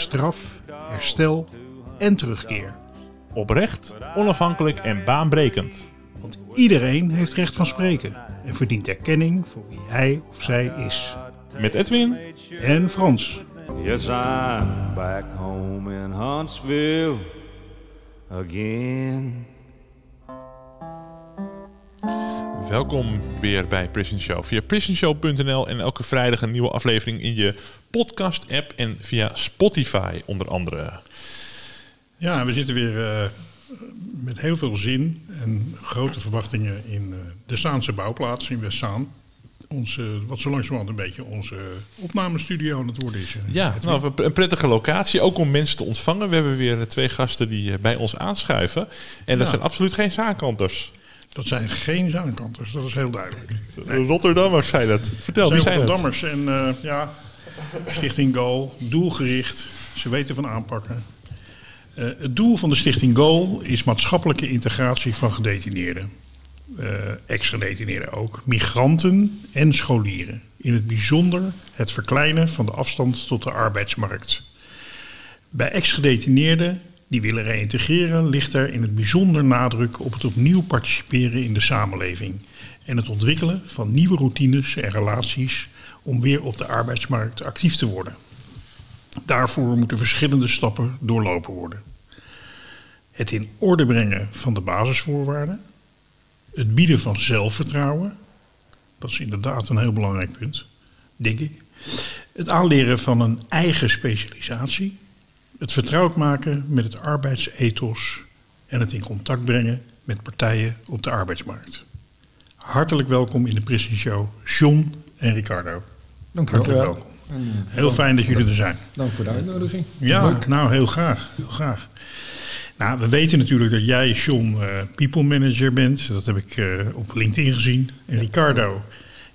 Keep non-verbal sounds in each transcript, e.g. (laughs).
straf, herstel en terugkeer. Oprecht, onafhankelijk en baanbrekend. Want iedereen heeft recht van spreken en verdient erkenning voor wie hij of zij is. Met Edwin En Frans. Yes, I'm back home in Huntsville again. Welkom weer bij Prison Show. Via prisonshow.nl en elke vrijdag een nieuwe aflevering in je podcast-app en via Spotify onder andere. Ja, we zitten weer eh, met heel veel zin en grote verwachtingen in eh, de Zaanse bouwplaats in Westzaan. Onze, wat zo langzamerhand een beetje onze opnamestudio aan het worden is. eh, Ja, nou, een prettige locatie, ook om mensen te ontvangen. We hebben weer twee gasten die bij ons aanschuiven. En dat Ja. zijn absoluut geen zaankanters. Dat zijn geen zaankanters, dat is heel duidelijk. De Rotterdammers zijn het. Vertel, wie zijn het? Rotterdammers en eh, ja, Stichting Goal, doelgericht. Ze weten van aanpakken. Eh, het doel van de Stichting Goal is maatschappelijke integratie van gedetineerden. eh, ex-gedetineerden ook, migranten en scholieren. In het bijzonder het verkleinen van de afstand tot de arbeidsmarkt. Bij ex-gedetineerden die willen reïntegreren ligt er in het bijzonder nadruk op het opnieuw participeren in de samenleving en het ontwikkelen van nieuwe routines en relaties om weer op de arbeidsmarkt actief te worden. Daarvoor moeten verschillende stappen doorlopen worden. Het in orde brengen van de basisvoorwaarden, het bieden van zelfvertrouwen, dat is inderdaad een heel belangrijk punt, denk ik. Het aanleren van een eigen specialisatie, het vertrouwd maken met het arbeidsethos en het in contact brengen met partijen op de arbeidsmarkt. Hartelijk welkom in de Prison Show, John en Ricardo. Dank u wel. Heel fijn dat jullie er zijn. Dank voor de uitnodiging. Ja, Leuk. nou heel graag, heel graag. Nou, we weten natuurlijk dat jij, John, eh, people manager bent. Dat heb ik eh, op LinkedIn gezien. En Ricardo,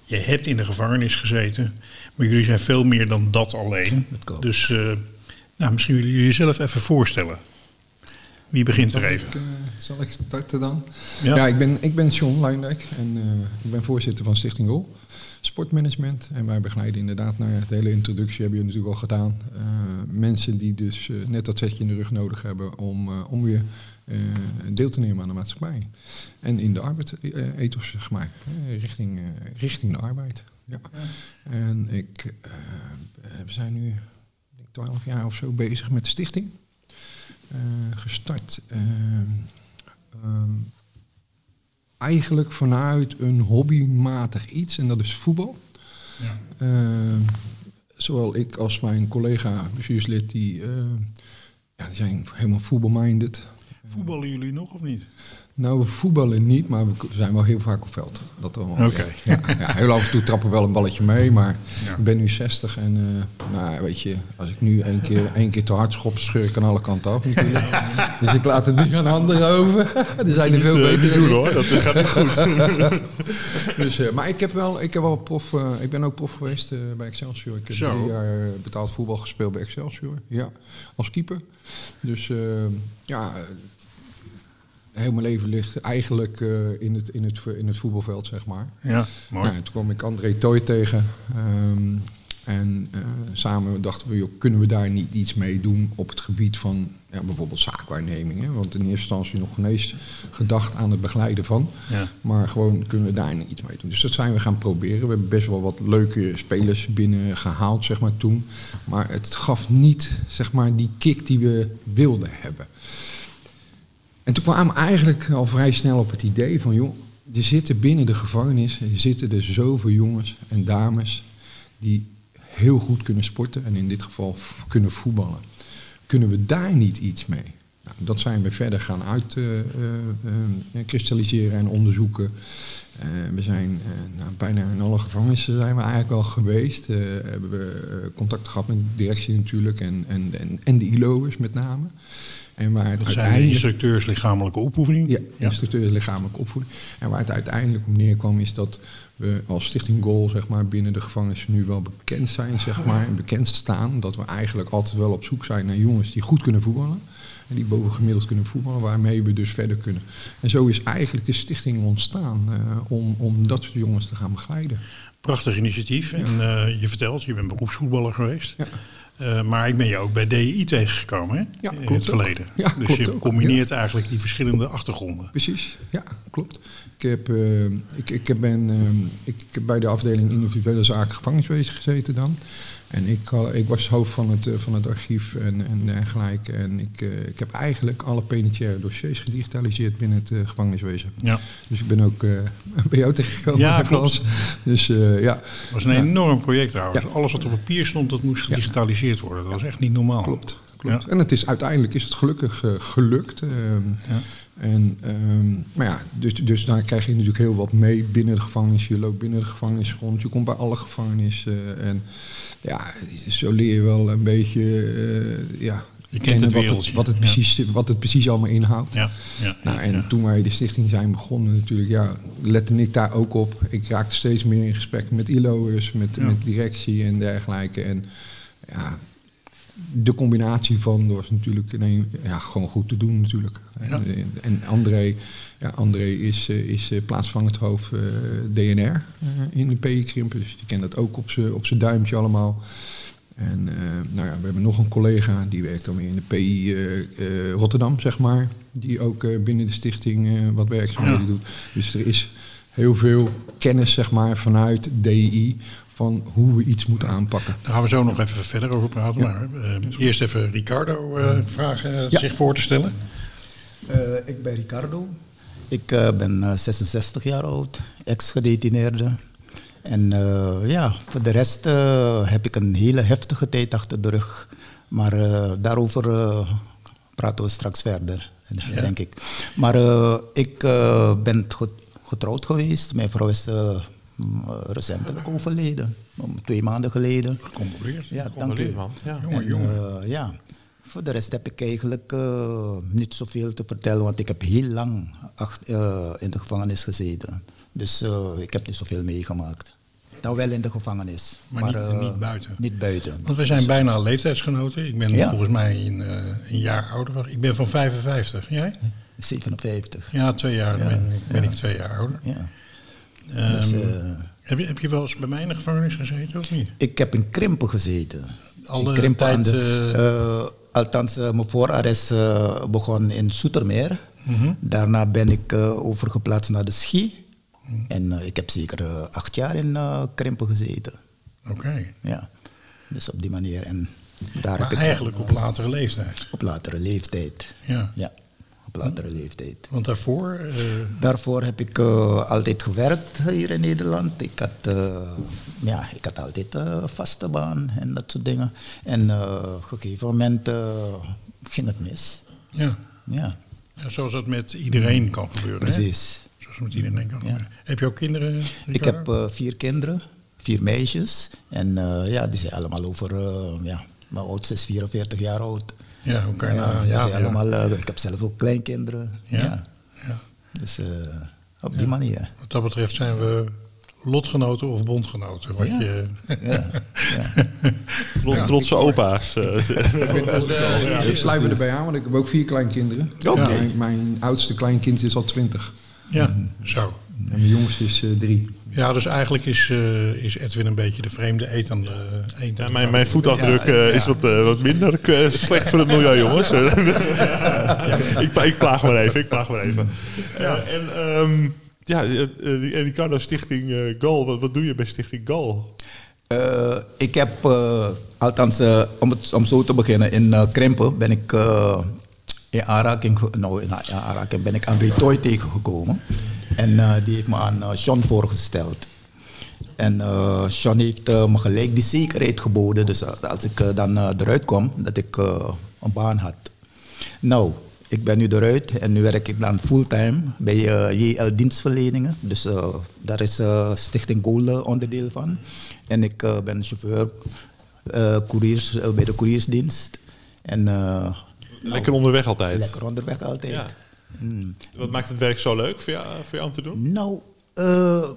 je hebt in de gevangenis gezeten. Maar jullie zijn veel meer dan dat alleen. Dat klopt. Dus eh, nou, misschien willen jullie jezelf even voorstellen. Wie begint er even? Ik, zal ik starten dan? Ja. Ja, ik, ben, ik ben John Luindijk en eh, ik ben voorzitter van Stichting Goal. Sportmanagement. En wij begeleiden inderdaad naar het hele introductie, hebben jullie natuurlijk al gedaan. eh, mensen die dus eh, net dat zetje in de rug nodig hebben om, eh, om weer deel te nemen aan de maatschappij. En in de arbeid, ethos, zeg maar, richting, richting de arbeid. Ja. En ik, we zijn nu 12 jaar of zo bezig met de stichting. Gestart ehm, ehm, eigenlijk vanuit een hobbymatig iets en dat is voetbal. Ja. Ehm, zowel ik als mijn collega bestuurslid, die, eh, ja, die zijn helemaal voetbalminded. Voetballen jullie nog of niet? Nou, we voetballen niet, maar we zijn wel heel vaak op veld. Dat wel. Oké. Ja, ja, heel af en toe trappen we wel een balletje mee, maar Ja. ik ben nu 60 en eh, nou, weet je, als ik nu één keer, één keer te hard schop, scheur ik aan alle kanten af dus ik laat het nu aan anderen over. (laughs) er zijn er veel Niet, eh, beter dan doen hoor, dat gaat niet goed. (laughs) Dus, eh, maar ik heb wel, ik heb wel prof, ik ben ook prof geweest bij Excelsior. Ik heb Zo. drie jaar betaald voetbal gespeeld bij Excelsior. Ja, als keeper. Dus ja, heel mijn leven ligt eigenlijk eh, in, het, in, het, in het voetbalveld, zeg maar. Ja, mooi. Nou, toen kwam ik André Toy tegen. ehm, en eh, samen dachten we, joh, kunnen we daar niet iets mee doen op het gebied van ja, bijvoorbeeld zaakwaarneming. Hè? Want in eerste instantie nog ineens gedacht aan het begeleiden van. Ja. Maar gewoon kunnen we daar iets mee doen. Dus dat zijn we gaan proberen. We hebben best wel wat leuke spelers binnen gehaald, zeg maar, toen. Maar het gaf niet, zeg maar, die kick die we wilden hebben. En toen kwamen we eigenlijk al vrij snel op het idee van, joh, er zitten binnen de gevangenis, zitten er zoveel jongens en dames die heel goed kunnen sporten en in dit geval kunnen voetballen. Kunnen we daar niet iets mee? Nou, dat zijn we verder gaan uitkristalliseren en onderzoeken. We zijn nou, bijna in alle gevangenissen zijn we eigenlijk al geweest. Hebben we contact gehad met de directie natuurlijk en, en, en, en de ILO'ers met name. En waar het dat uiteindelijk, zijn instructeurs lichamelijke opvoeding? Ja, instructeurs lichamelijke opvoeding. En waar het uiteindelijk om neerkwam is dat we als Stichting Goal zeg maar, binnen de gevangenissen nu wel bekend zijn zeg maar, en bekend staan. Dat we eigenlijk altijd wel op zoek zijn naar jongens die goed kunnen voetballen. En die bovengemiddeld kunnen voetballen, waarmee we dus verder kunnen. En zo is eigenlijk de stichting ontstaan uh, om, om dat soort jongens te gaan begeleiden. Prachtig initiatief. En uh, je vertelt, je bent beroepsvoetballer geweest. Ja. Uh, maar ik ben je ook bij DI tegengekomen hè? Ja, in het verleden. Ja, dus je combineert ja. eigenlijk die verschillende achtergronden. Precies, ja, klopt. Ik heb, uh, ik, ik, ben, uh, ik heb bij de afdeling individuele zaken gevangeniswezen gezeten dan. En ik, ik was hoofd van het, van het archief en, en dergelijke. En ik, ik heb eigenlijk alle penitentiaire dossiers gedigitaliseerd binnen het uh, gevangeniswezen. Ja. Dus ik ben ook uh, (laughs) bij jou tegengekomen. Ja, klopt. (laughs) Dus uh, ja. Het was een ja. enorm project trouwens. Ja. Alles wat op papier stond, dat moest gedigitaliseerd worden. Dat was echt niet normaal. Klopt. klopt. En het is, uiteindelijk is het gelukkig gelukt. En, um, maar ja, dus, dus daar krijg je natuurlijk heel wat mee binnen de gevangenis. Je loopt binnen de gevangenis rond, je komt bij alle gevangenissen. en ja, zo leer je wel een beetje uh, ja, je kent het wat, het, wat, het precies, wat het precies allemaal inhoudt. Ja, ja, nou, en toen wij de stichting zijn begonnen, natuurlijk, ja, lette ik daar ook op. Ik raakte steeds meer in gesprek met ILO'ers, met, met directie en dergelijke. En ja, de combinatie van was natuurlijk nee, ja, gewoon goed te doen natuurlijk. En, en André, ja, André is, is plaatsvangend hoofd uh, DNR uh, in de PI-krimpen, dus die kent dat ook op zijn op duimpje allemaal. En uh, nou ja, we hebben nog een collega die werkt dan weer in de PI Rotterdam, zeg maar. Die ook binnen de stichting wat werkzaamheden ja. doet. Dus er is heel veel kennis, zeg maar, vanuit DI van hoe we iets moeten aanpakken. Daar gaan we zo nog even verder over praten. Ja. Maar uh, eerst even Ricardo uh, vragen ja. zich voor te stellen. Uh, ik ben Ricardo. Ik ben 66 jaar oud, ex-gedetineerde. En ja, voor de rest heb ik een hele heftige tijd achter de rug. Maar daarover praten we straks verder, ja. denk ik. Maar ik ben getrouwd geweest. Mijn vrouw is recentelijk overleden. Twee maanden geleden. Gecondoleerd. Ja, dank u. Ja. En, uh, ja. Voor de rest heb ik eigenlijk uh, niet zoveel te vertellen, want ik heb heel lang acht, uh, in de gevangenis gezeten. Dus ik heb niet zoveel meegemaakt. Nou wel in de gevangenis. Maar, maar niet, niet, buiten? Niet buiten. Want we zijn dus, bijna leeftijdsgenoten. Ik ben ja. volgens mij een, een, jaar ouder. Ik ben van 55. Jij? 57. Ja, twee jaar ja. ben, ben ik twee jaar ouder. Ja. Um, dus, uh, heb, je, heb je wel eens bij mij in de gevangenis gezeten of niet? Ik heb in Krimpen gezeten. Alle in Krimpen tijd, de, uh, althans, uh, mijn voorarrest begon in Soetermeer. Mm -hmm. Daarna ben ik overgeplaatst naar de Schie. Mm. En ik heb zeker acht jaar in Krimpen gezeten. Oké. Okay. Ja, dus op die manier. En daar maar heb eigenlijk ik, op latere leeftijd? Op latere leeftijd, ja. ja op latere leeftijd. Want daarvoor? Uh... Daarvoor heb ik uh, altijd gewerkt hier in Nederland. Ik had, uh, ja, ik had altijd een vaste baan en dat soort dingen. En op een gegeven moment ging het mis. Ja. ja. ja. Zoals dat met iedereen kan gebeuren. Precies. Hè? Zoals met iedereen kan gebeuren. Heb je ook kinderen? Ricardo? Ik heb vier kinderen, vier meisjes. En ja, die zijn allemaal over, ja, mijn oudste is 44 jaar oud. Ja, hoe kan je ja, nou, ja, ja. allemaal, uh, ik heb zelf ook kleinkinderen. Ja. ja. Dus uh, op die manier. Wat dat betreft zijn we lotgenoten of bondgenoten. Wat je... ja. (laughs) ja. Trotse opa's. (laughs) Ik sluit me erbij aan, want ik heb ook vier kleinkinderen. Okay. Mijn, mijn, oudste kleinkind is al twintig. Ja, zo. En mijn jongste is uh, drie. Ja, dus eigenlijk is, uh, is Edwin een beetje de vreemde eet aan de eend. Ja, mijn, mijn voetafdruk ja, uh, is wat, uh, wat minder slecht voor het milieu, jongens. (laughs) (laughs) ik, ik plaag maar even, ik plaag maar even. en um, ja, die Ricardo Stichting GAL, wat, wat doe je bij Stichting GAL? ik heb, althans, om, het, om zo te beginnen, in Krimpen ben ik in aanraking, nou, in aanraking ben ik André Toy tegengekomen. En uh, die heeft me aan uh, Sean voorgesteld. En uh, Sean heeft me gelijk die zekerheid geboden. Dus als ik dan eruit kwam, dat ik een baan had. Nou, ik ben nu eruit en nu werk ik dan fulltime bij eh, JL Dienstverleningen. Dus eh, daar is eh, Stichting Goal eh, onderdeel van. En ik eh, ben chauffeur eh, couriers, eh, bij de couriersdienst. En eh, Lekker onderweg altijd. lekker onderweg altijd. Ja. Mm. Wat maakt het werk zo leuk voor jou, voor jou om te doen? Nou, eh,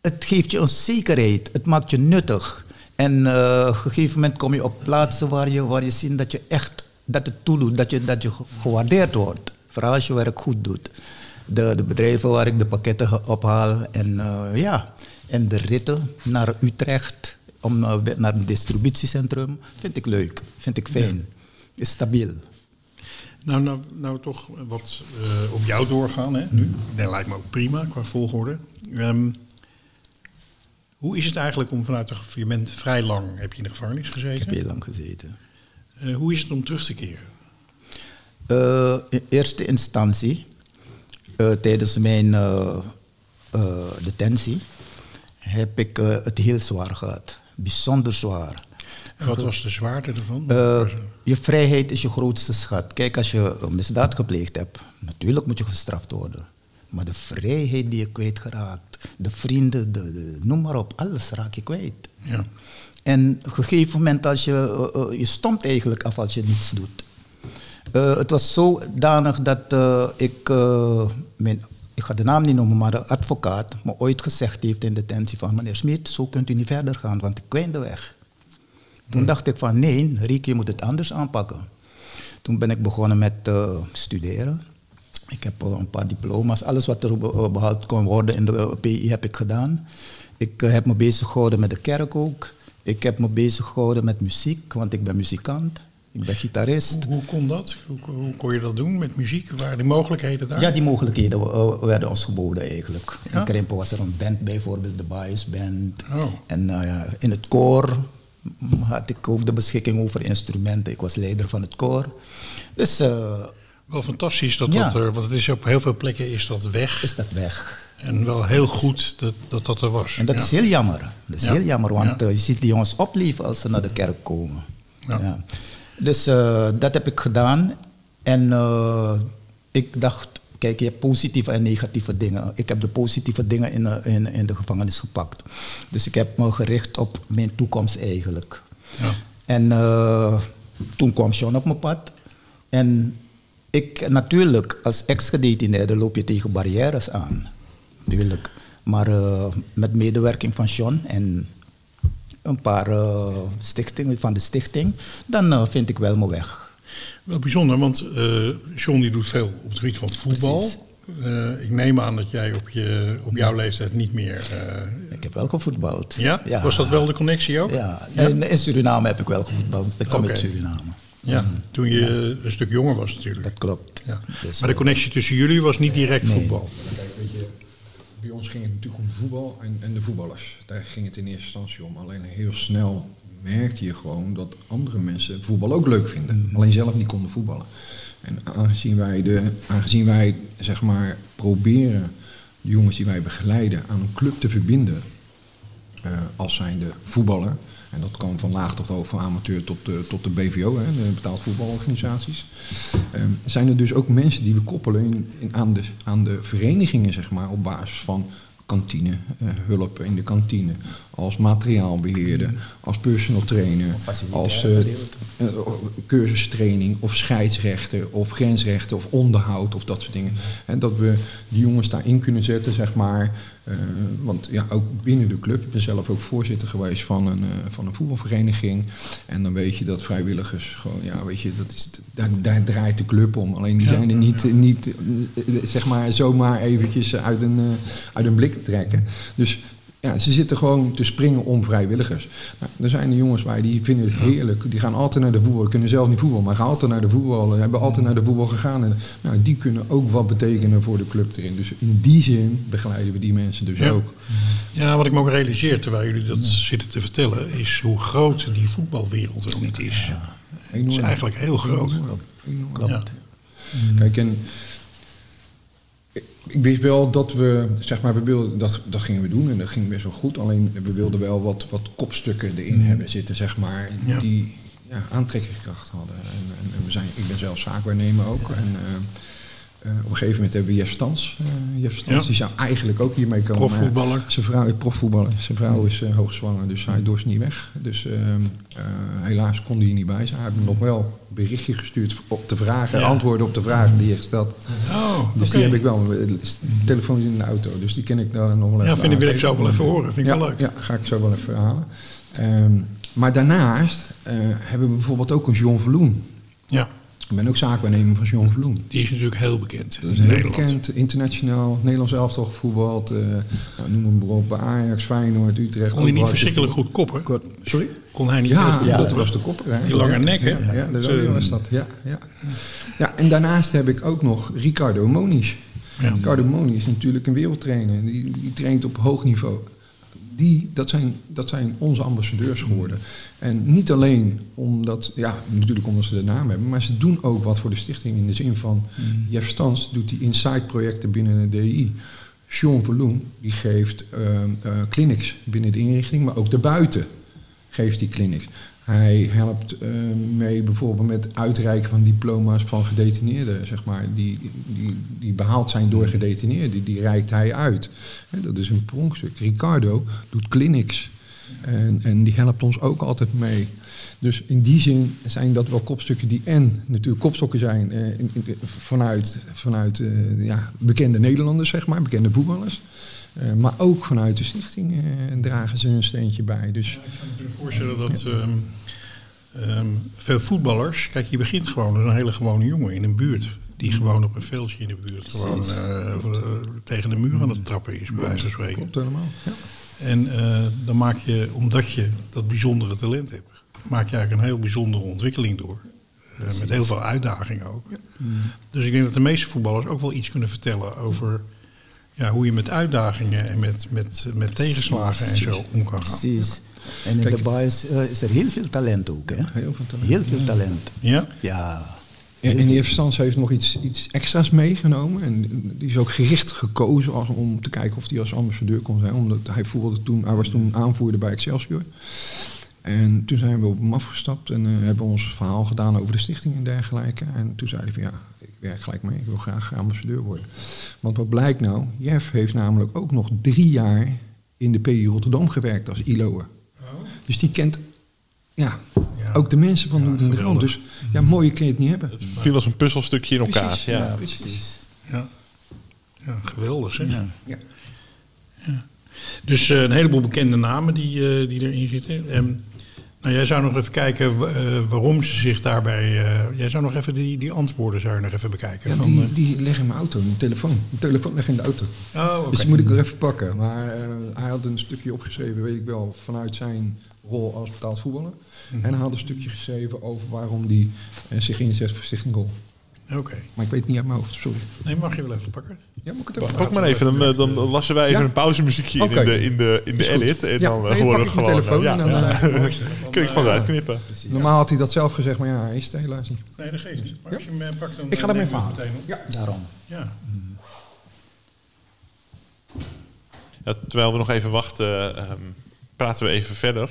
het geeft je een zekerheid. Het maakt je nuttig. En eh, op een gegeven moment kom je op plaatsen waar je, waar je ziet dat je echt dat het toedoet, dat je, dat je ge- gewaardeerd wordt. Vooral als je werk goed doet. De, de bedrijven waar ik de pakketten ophaal en eh, ja, en de ritten naar Utrecht om eh, naar een distributiecentrum vind ik leuk, vind ik fijn, is stabiel. Nou, nou, nou toch wat eh, op jou doorgaan hè, nu. Dat lijkt me ook prima qua volgorde. Ehm, hoe is het eigenlijk om vanuit de... Je bent vrij lang, heb je in de gevangenis Ik gezeten. heb heel lang gezeten. Eh, hoe is het om terug te keren? Eh, in eerste instantie, tijdens mijn detentie, heb ik het heel zwaar gehad. Bijzonder zwaar. En wat was de zwaarte ervan? Eh, je vrijheid is je grootste schat. Kijk, als je een misdaad gepleegd hebt, natuurlijk moet je gestraft worden. Maar de vrijheid die je kwijtgeraakt, de vrienden, de, de, noem maar op, alles raak je kwijt. ja. En op een gegeven moment, als je, eh, eh, je stomt eigenlijk af als je niets doet. Het was zodanig dat ik, mijn, ik ga de naam niet noemen, maar de advocaat me ooit gezegd heeft in detentie van meneer Smit, zo kunt u niet verder gaan, want ik kwijt de weg. Toen dacht ik van nee, Riek, je moet het anders aanpakken. Toen ben ik begonnen met eh, studeren. Ik heb eh, een paar diploma's, alles wat er eh, behaald kon worden in de PI heb ik gedaan. Ik heb me bezig gehouden met de kerk ook. Ik heb me bezig gehouden met muziek, want ik ben muzikant. Ik ben gitarist. Hoe, hoe kon dat? Hoe, hoe kon je dat doen met muziek? Waren die mogelijkheden daar? Ja, die mogelijkheden werden ons geboden eigenlijk. Ja? In Krimpen was er een band, bijvoorbeeld de Bias Band. Oh. En in het koor had ik ook de beschikking over instrumenten. Ik was leider van het koor. Dus eh, Wel fantastisch dat Ja. dat er... Want het is op heel veel plekken is dat weg. is dat weg. En wel heel goed dat dat, dat er was. En dat Ja. is heel jammer. Dat is Ja. heel jammer, want eh, je ziet die jongens opleven als ze naar de kerk komen. Ja. Ja. Dus eh, dat heb ik gedaan. En ik dacht, kijk, je hebt positieve en negatieve dingen. Ik heb de positieve dingen in, eh, in, in de gevangenis gepakt. Dus ik heb me gericht op mijn toekomst eigenlijk. Ja. En eh, toen kwam Sean op mijn pad. En ik, natuurlijk, als ex-gedetineerde loop je tegen barrières aan. Tuurlijk. Maar eh, met medewerking van Sean en een paar stichtingen van de stichting, dan vind ik wel mijn weg. Wel bijzonder, want eh John die doet veel op het gebied van voetbal. Eh, ik neem aan dat jij op, je, op jouw leeftijd niet meer... eh, Ik heb wel gevoetbald. ja? Was dat wel de connectie ook? Ja, in, in Suriname heb ik wel gevoetbald. Ik kom uit Suriname. Ja, toen je een stuk jonger was natuurlijk. Dat klopt. Ja. Dus, maar de connectie tussen jullie was niet direct Nee. voetbal. Kijk, weet je, bij ons ging het natuurlijk om voetbal en, en de voetballers. Daar ging het in eerste instantie om. Alleen heel snel merkte je gewoon dat andere mensen voetbal ook leuk vinden. Alleen zelf niet konden voetballen. En aangezien wij, de, aangezien wij zeg maar, proberen de jongens die wij begeleiden aan een club te verbinden eh, als zijnde voetballer. En dat kan van laag tot hoog, van amateur tot de, tot de BVO, hè, de betaald voetbalorganisaties. Eh, zijn er dus ook mensen die we koppelen in, in, aan, de, aan de verenigingen, zeg maar, op basis van kantine, eh, hulp in de kantine, als materiaalbeheerder, als personal trainer, als eh, eh, cursustraining of scheidsrechten of grensrechten of onderhoud of dat soort dingen. En dat we die jongens daarin kunnen zetten, zeg maar. Eh, want ja, ook binnen de club, ik ben zelf ook voorzitter geweest van een, eh, van een voetbalvereniging. En dan weet je dat vrijwilligers gewoon, ja, weet je, dat is, daar, daar draait de club om. Alleen die zijn er niet, niet eh, zeg maar, zomaar eventjes uit een, uit een blik te trekken. Dus ja, ze zitten gewoon te springen om vrijwilligers. Nou, er zijn de jongens bij die vinden het heerlijk. Die gaan altijd naar de voetbal. Kunnen zelf niet voetbal, maar gaan altijd naar de voetbal. Hebben altijd naar de voetbal gegaan. En, nou, die kunnen ook wat betekenen voor de club erin. Dus in die zin begeleiden we die mensen dus Ja. ook. Ja, wat ik me ook realiseer terwijl jullie dat zitten te vertellen, is hoe groot die voetbalwereld wel niet is. Het is eigenlijk heel groot. Enorm. Ja. Kijk, en ik, wist wel dat we, zeg maar, we wilden, dat, dat gingen we doen en dat ging best wel goed. Alleen we wilden wel wat, wat kopstukken erin hebben zitten, zeg maar, Ja. die, ja, aantrekkingskracht hadden. En, en, en we zijn, ik ben zelf zaakwaarnemer ook. En, eh, op een gegeven moment hebben we Jeff Stans. eh, Jeff Stans Ja. die zou eigenlijk ook hiermee komen. Profvoetballer. Zijn vrouw is profvoetballer. Zijn vrouw is eh, hoogzwanger, dus hij dorst niet weg. Dus ehm, eh, helaas kon hij hier niet bij zijn. Hij heeft me nog wel een berichtje gestuurd op de vragen, Ja. antwoorden op de vragen die je gesteld. Oh, Dus die heb ik wel. De telefoon is in de auto, dus die ken ik dan nog wel even Ja, vind ik, wil ik zo wel even horen. Vind ik ja, wel leuk. Ja, ga ik zo wel even halen. Ehm, maar daarnaast eh, hebben we bijvoorbeeld ook een John Verloen. Ja, Ik ben ook zaakwaarnemer van John Verloen. die is natuurlijk heel bekend Dat is in heel Nederland. bekend, internationaal, Nederlands elftal gevoetbald. eh nou, noem hem maar op, bij Ajax, Feyenoord, Utrecht. Kon hij niet verschrikkelijk goed koppen? Kort. Sorry? Kon hij niet Ja, goed Ja. dat was de kopper. Hè? Die lange nek, hè? Ja, ja de Zo. rode was dat. Ja, ja. ja, en daarnaast heb ik ook nog Ricardo Moniz. Ja. Ricardo Moniz is natuurlijk een wereldtrainer. Die, die traint op hoog niveau. Die, dat, zijn, dat zijn onze ambassadeurs geworden. En niet alleen omdat, ja, natuurlijk omdat ze de naam hebben, maar ze doen ook wat voor de stichting in de zin van, Jeff Stans doet die inside-projecten binnen de DI. Sean Verloen, die geeft ehm, eh, clinics binnen de inrichting, maar ook daarbuiten geeft die clinics. Hij helpt eh, mee bijvoorbeeld met uitreiken van diploma's van gedetineerden, zeg maar, die, die, die behaald zijn door gedetineerden. Die, die reikt hij uit. Dat is een pronkstuk. Ricardo doet clinics en, en die helpt ons ook altijd mee. Dus in die zin zijn dat wel kopstukken die en natuurlijk kopstokken zijn eh, vanuit, vanuit eh, ja, bekende Nederlanders, zeg maar, bekende voetballers. Eh, maar ook vanuit de stichting eh, dragen ze een steentje bij. Dus Ik kan me voorstellen dat ehm, ehm, veel voetballers... Kijk, je begint gewoon als een hele gewone jongen in een buurt. Die gewoon op een veldje in de buurt gewoon eh, tegen de muur aan het trappen is, bij wijze van spreken. klopt helemaal. Ja. En eh, dan maak je, omdat je dat bijzondere talent hebt, maak je eigenlijk een heel bijzondere ontwikkeling door. Eh, met heel veel uitdagingen ook. Dus ik denk dat de meeste voetballers ook wel iets kunnen vertellen over ja, hoe je met uitdagingen en met, met, met tegenslagen en zo om kan gaan. Precies. En in Kijk. de bar is, eh, is er heel veel talent ook. Hè? Heel veel talent. Heel veel talent. Ja? Ja. En, en die heeft Stans heeft nog iets, iets extra's meegenomen. En die is ook gericht gekozen als, om te kijken of hij als ambassadeur kon zijn. Omdat hij, voerde toen, hij was toen aanvoerder bij Excelsior. En toen zijn we op hem afgestapt en eh, hebben ons verhaal gedaan over de stichting en dergelijke. En toen zei hij van ja, werk gelijk mee, ik wil graag ambassadeur worden. Want wat blijkt nou, Jeff heeft namelijk ook nog drie jaar in de PI Rotterdam gewerkt als ILO'er. Dus die kent ja, Ja. ook de mensen van Ja, en Rand. Dus ja, mooie kun je het niet hebben. Het viel als een puzzelstukje in elkaar. Precies, ja. Ja, precies. precies. Ja. ja, geweldig zeg. Ja. Ja. Dus eh, een heleboel bekende namen die, eh, die erin zitten. Ehm, nou, jij zou nog even kijken eh, waarom ze zich daarbij... eh, jij zou nog even die, die antwoorden zou je nog even bekijken. Ja, van, die, eh, die leg in mijn auto, een telefoon. Een telefoon leg in de auto. oh. Dus die moet ik er even pakken. Maar hij had een stukje opgeschreven, weet ik wel, vanuit zijn rol als betaald voetballer. Mhm. En hij had een stukje geschreven over waarom hij zich inzet voor Stichting Goal. Oké. Maar ik weet het niet uit mijn hoofd, sorry. Nee, mag je wel even pakken? Ja, moet ik het even Pak maar even, dan, eh, dan lassen wij even Ja. een pauzemuziekje in, Oké. in de, in de, in de edit. En Ja, dan eh, nee, horen we gewoon... telefoon ja, en dan, (laughs) ja. eh, Kun ik gewoon eruit knippen. Normaal had hij dat zelf gezegd, maar ja, hij is het helaas niet. Nee, dat geeft niet. Maar als je hem eh, pakt, dan Ik ga eh, even we halen. meteen op. Ja. Daarom. Ja. Ja, terwijl we nog even wachten, ehm, praten we even verder.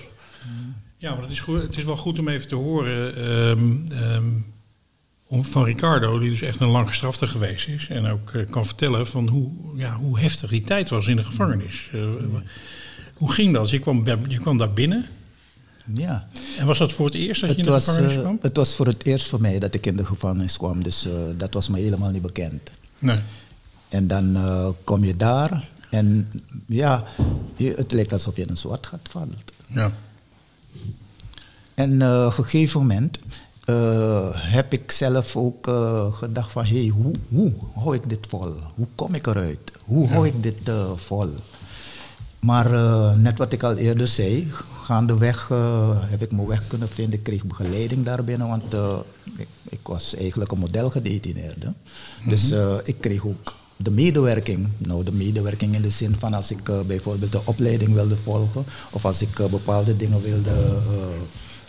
Ja, maar het is, goed, het is wel goed om even te horen ehm, ehm, van Ricardo, die dus echt een lang gestrafte geweest is. En ook eh, kan vertellen van hoe, ja, hoe heftig die tijd was in de gevangenis. Eh, Hoe ging dat? Je kwam, je kwam daar binnen. Ja. En was dat voor het eerst dat je in de was, gevangenis eh, kwam? het was voor het eerst voor mij dat ik in de gevangenis kwam. Dus eh, dat was me helemaal niet bekend. Nee. En dan eh, kom je daar en ja, je, het lijkt alsof je in een zwart gat valt. Ja. En eh, op een gegeven moment eh, heb ik zelf ook eh, gedacht van... hé, hey, hoe, hoe hou ik dit vol? Hoe kom ik eruit? Hoe hou ik dit eh, vol? Maar net wat ik al eerder zei, gaandeweg heb ik mijn weg kunnen vinden. Ik kreeg begeleiding daarbinnen, want ik, ik, was eigenlijk een modelgedetineerde. Mm -hmm. Dus ik kreeg ook de medewerking. Nou, de medewerking in de zin van als ik bijvoorbeeld de opleiding wilde volgen of als ik bepaalde dingen wilde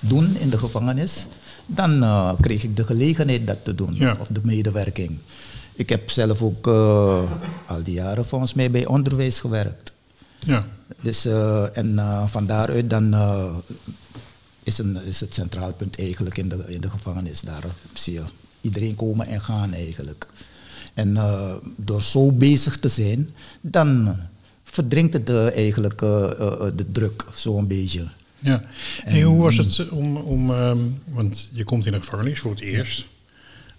doen in de gevangenis, dan uh, kreeg ik de gelegenheid dat te doen, ja. of de medewerking. Ik heb zelf ook uh, al die jaren volgens mij bij onderwijs gewerkt. Ja. Dus, uh, en van daaruit dan is, een, is het centraal punt eigenlijk in de, in de gevangenis. Daar zie je iedereen komen en gaan eigenlijk. En eh, door zo bezig te zijn, dan verdrinkt het eh, eigenlijk eh, eh, eh, de druk zo'n beetje. Ja. En hoe was het om, om ehm, want je komt in een gevangenis voor het eerst.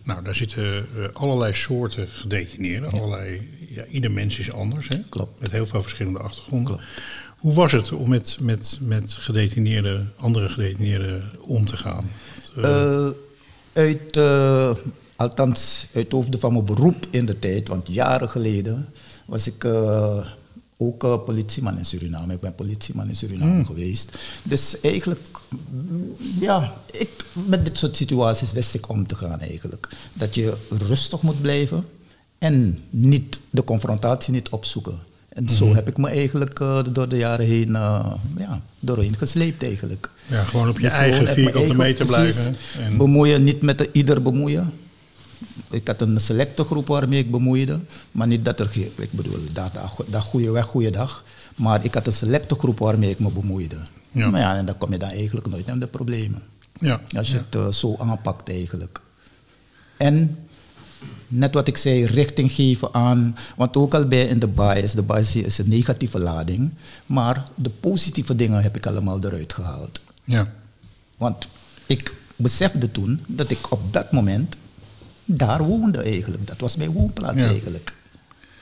Nou, daar zitten eh, allerlei soorten gedetineerden. Allerlei, ja, ieder mens is anders. Hè? Klopt. Met heel veel verschillende achtergronden. Klopt. Hoe was het om met, met, met gedetineerden, andere gedetineerden om te gaan? Eh, uit, eh, althans, uit hoofde van mijn beroep in de tijd, want jaren geleden was ik ook eh, politieman in Suriname. Ik ben politieman in Suriname geweest. Dus eigenlijk, mm, ja, ik, met dit soort situaties wist ik om te gaan eigenlijk. Dat je rustig moet blijven en niet de confrontatie niet opzoeken. En zo heb ik me eigenlijk eh, door de jaren heen uh, ja, doorheen gesleept eigenlijk. ja, gewoon op je eigen vierkante meter blijven. En, Bemoeien, niet met de- ieder bemoeien. Ik had een selecte groep waarmee ik bemoeide. Maar niet dat er, ik bedoel, dag, dag goeie weg, goeie dag. Maar ik had een selecte groep waarmee ik me bemoeide. Ja. Maar ja, en dan kom je dan eigenlijk nooit aan de problemen. ja, Als je ja. het eh, zo aanpakt eigenlijk. En net wat ik zei, richting geven aan. Want ook al bij in de bias, de bias is een negatieve lading. Maar de positieve dingen heb ik allemaal eruit gehaald. ja. Want ik besefte toen dat ik op dat moment daar woonde eigenlijk. Dat was mijn woonplaats Ja. eigenlijk.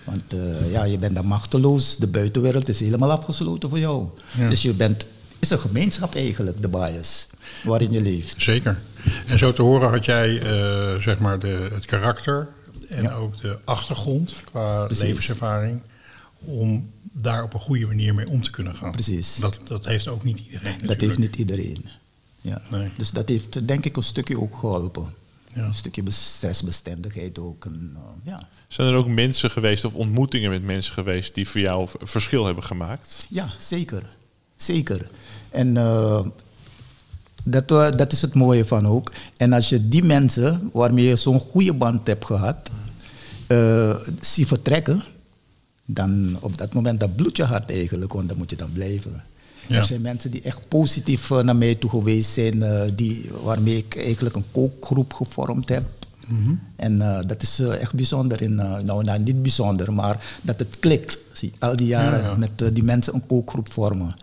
Want eh, ja, je bent dan machteloos. De buitenwereld is helemaal afgesloten voor jou. Ja. Dus je bent... is een gemeenschap eigenlijk, de bias, waarin je leeft. Zeker. En zo te horen had jij eh, zeg maar de, het karakter en Ja. ook de achtergrond qua Precies. levenservaring om daar op een goede manier mee om te kunnen gaan. Precies. Dat, dat heeft ook niet iedereen. Dat heeft niet iedereen. Ja. Nee. Dus dat heeft denk ik een stukje ook geholpen. Ja. Een stukje bes- stressbestendigheid ook. En, eh, ja. Zijn er ook mensen geweest of ontmoetingen met mensen geweest die voor jou verschil hebben gemaakt? Ja, zeker. Zeker. En eh, dat, dat is het mooie van ook. En als je die mensen waarmee je zo'n goede band hebt gehad, eh ziet vertrekken, dan op dat moment dat bloedt je hart eigenlijk, want dan moet je dan blijven. Ja. Er zijn mensen die echt positief eh, naar mij toe geweest zijn, eh, die, waarmee ik eigenlijk een kookgroep gevormd heb. Mhm. En eh, dat is eh, echt bijzonder. In, eh, nou, nou, niet bijzonder, maar dat het klikt. Zie, al die jaren Ja, ja. met die mensen een kookgroep vormen.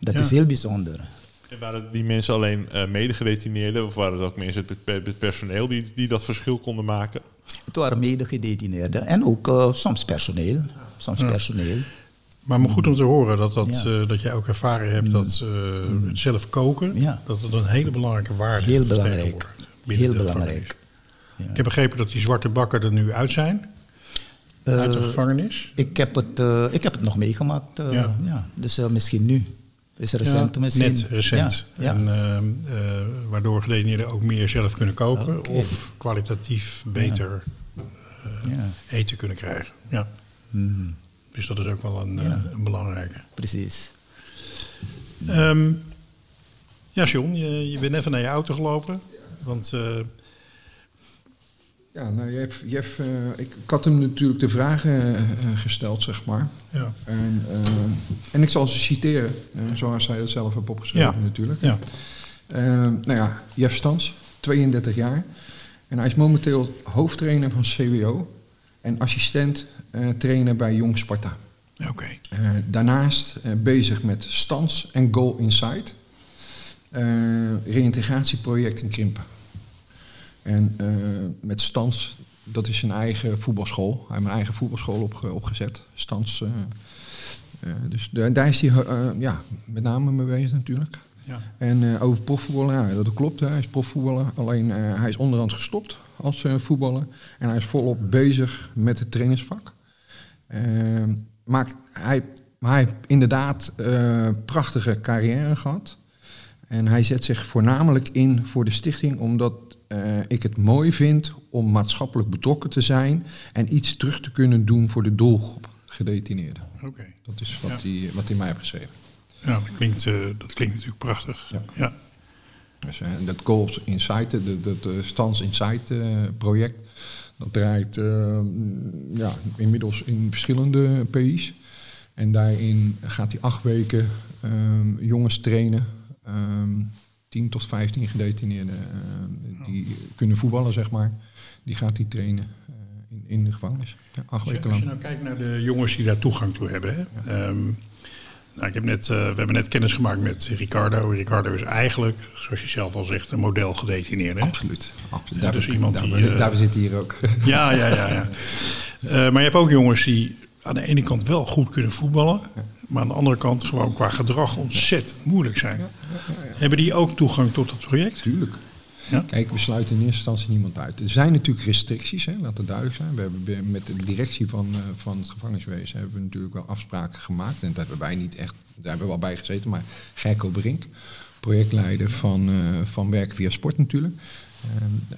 Dat Ja. is heel bijzonder. En waren die mensen alleen eh medegedetineerden of waren het ook mensen met, met personeel die, die dat verschil konden maken? Het waren medegedetineerden en ook eh, soms personeel. Soms personeel. Maar maar goed om te horen dat, dat, Ja. Eh, dat jij ook ervaren hebt dat eh, het zelf koken, Ja. dat het een hele belangrijke waarde Heel belangrijk. Heel belangrijk. Ja. Ik heb begrepen dat die zwarte bakken er nu uit zijn, uit de Eh, gevangenis. Ik heb het, eh, ik heb het nog meegemaakt. eh, Ja. Dus eh, misschien nu. Is recent misschien. Net recent. Ja, ja. En, eh, eh, waardoor gedetineerden ook meer zelf kunnen koken of kwalitatief beter eten kunnen krijgen. Ja. Mhm, Dus dat is ook wel een, eh, een belangrijke. precies. Ehm, ja, John, je, je bent even naar je auto gelopen. Want eh, Ja, nou, Jeff, Jeff, eh, ik, ik had hem natuurlijk de vragen gesteld, zeg maar. ja. En, en ik zal ze citeren, zoals hij het zelf heeft opgeschreven Ja. natuurlijk. Ja. Eh, nou ja, Jeff Stans, 32 jaar. En hij is momenteel hoofdtrainer van CWO en assistent eh, trainer bij Jong Sparta. Oké. Eh, daarnaast eh, bezig met Stans en Goal Insight. Reïntegratieproject in Krimpen. En met Stans, dat is zijn eigen voetbalschool. Hij heeft een eigen voetbalschool opge- opgezet. Stans. dus da- daar is hij ja, met name mee bezig natuurlijk. Ja. En over profvoetballen, ja, dat klopt. Hij is profvoetballer. Alleen hij is onderhand gestopt als eh, voetballer. En hij is volop bezig met het trainersvak. Ehm, maar hij, hij heeft inderdaad eh prachtige carrière gehad. En hij zet zich voornamelijk in voor de stichting omdat eh, ik het mooi vind om maatschappelijk betrokken te zijn en iets terug te kunnen doen voor de doelgroep gedetineerden. Oké. Dat is wat, Ja. hij, wat hij mij heeft geschreven. Ja, dat klinkt, dat klinkt natuurlijk prachtig. Ja. ja. Dus, eh, dat Goals Insight, dat dat, eh, Stans Insight eh, project, dat draait eh, ja, inmiddels in verschillende PI's. En daarin gaat hij acht weken ehm, jongens trainen. ehm, 10 tot 15 gedetineerden uh, die kunnen voetballen, zeg maar. Die gaat hij trainen uh, in, in de gevangenis. Ja, acht Als je, weken als je lang. nou kijkt naar de jongens die daar toegang toe hebben. Hè? Ehm, nou, ik heb net, eh, we hebben net kennis gemaakt met Ricardo. Ricardo is eigenlijk, zoals je zelf al zegt, een model gedetineerde. Absoluut. absoluut. Ja, Daar, dus iemand daar, die, eh, daar zit hier ook. (laughs) Ja, ja, ja. ja. Eh, maar je hebt ook jongens die aan de ene kant wel goed kunnen voetballen. Maar aan de andere kant gewoon qua gedrag ontzettend moeilijk zijn. Hebben die ook toegang tot het project? Tuurlijk. Ja. Kijk, we sluiten in eerste instantie niemand uit. Er zijn natuurlijk restricties, hè, laat het duidelijk zijn. We hebben be- met de directie van, eh, van het gevangeniswezen hebben we natuurlijk wel afspraken gemaakt. En dat hebben wij niet echt, daar hebben we wel bij gezeten. Maar Gerco Brink, projectleider van, eh, van Werk via Sport natuurlijk.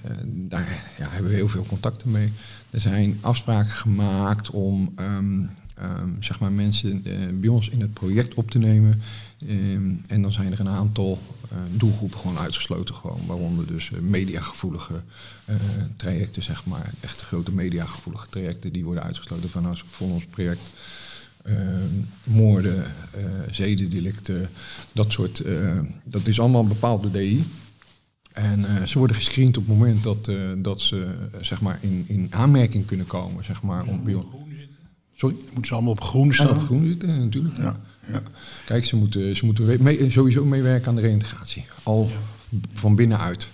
Eh, daar ja, hebben we heel veel contacten mee. Er zijn afspraken gemaakt om ehm, ehm, zeg maar mensen bij ons in het project op te nemen. Ehm, en dan zijn er een aantal doelgroepen gewoon uitgesloten, gewoon, waaronder dus eh, mediagevoelige eh, trajecten, zeg maar. Echt grote mediagevoelige trajecten, die worden uitgesloten van, ons, van ons project. Ehm, moorden, eh, zedendelicten, dat soort. eh, dat is allemaal bepaald door DI. En eh, ze worden gescreend op het moment dat, eh, dat ze eh, zeg maar in, in aanmerking kunnen komen. Zeg maar, om Sorry? Moeten ze allemaal op groen Ja, staan? op groen zitten, eh, natuurlijk. Ja. Ja. Kijk, ze moeten, ze moeten mee- sowieso meewerken aan de reïntegratie. Al van binnenuit.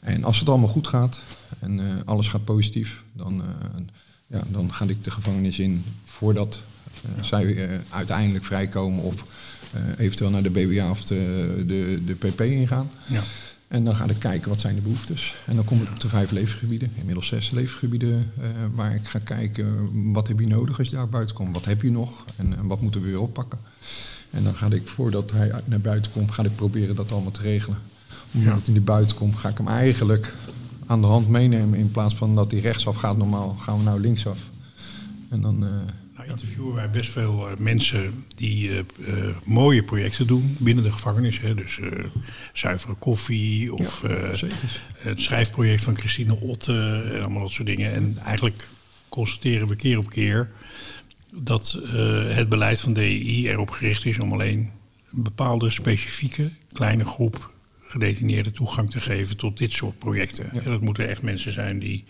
En als het allemaal goed gaat en eh, alles gaat positief, dan, eh, ja, dan ga ik de gevangenis in voordat eh, zij uiteindelijk vrijkomen of eventueel naar de BBA of de, de, de PP ingaan. Ja. En dan ga ik kijken wat zijn de behoeftes. En dan kom ik op de vijf leefgebieden, inmiddels zes leefgebieden, eh, waar ik ga kijken wat heb je nodig als je daar buiten komt. Wat heb je nog en, en wat moeten we weer oppakken. En dan ga ik, voordat hij naar buiten komt, ga ik proberen dat allemaal te regelen. Omdat hij naar buiten komt, ga ik hem eigenlijk aan de hand meenemen. In plaats van dat hij rechtsaf gaat normaal, gaan we nou linksaf. En dan, eh, interviewen wij best veel eh, mensen die eh, eh, mooie projecten doen binnen de gevangenis. Hè. Dus zuivere koffie of Ja, het schrijfproject van Christine Otte en allemaal dat soort dingen. En eigenlijk constateren we keer op keer dat het beleid van DEI erop gericht is om alleen een bepaalde specifieke kleine groep gedetineerden toegang te geven tot dit soort projecten. En dat moeten echt mensen zijn die,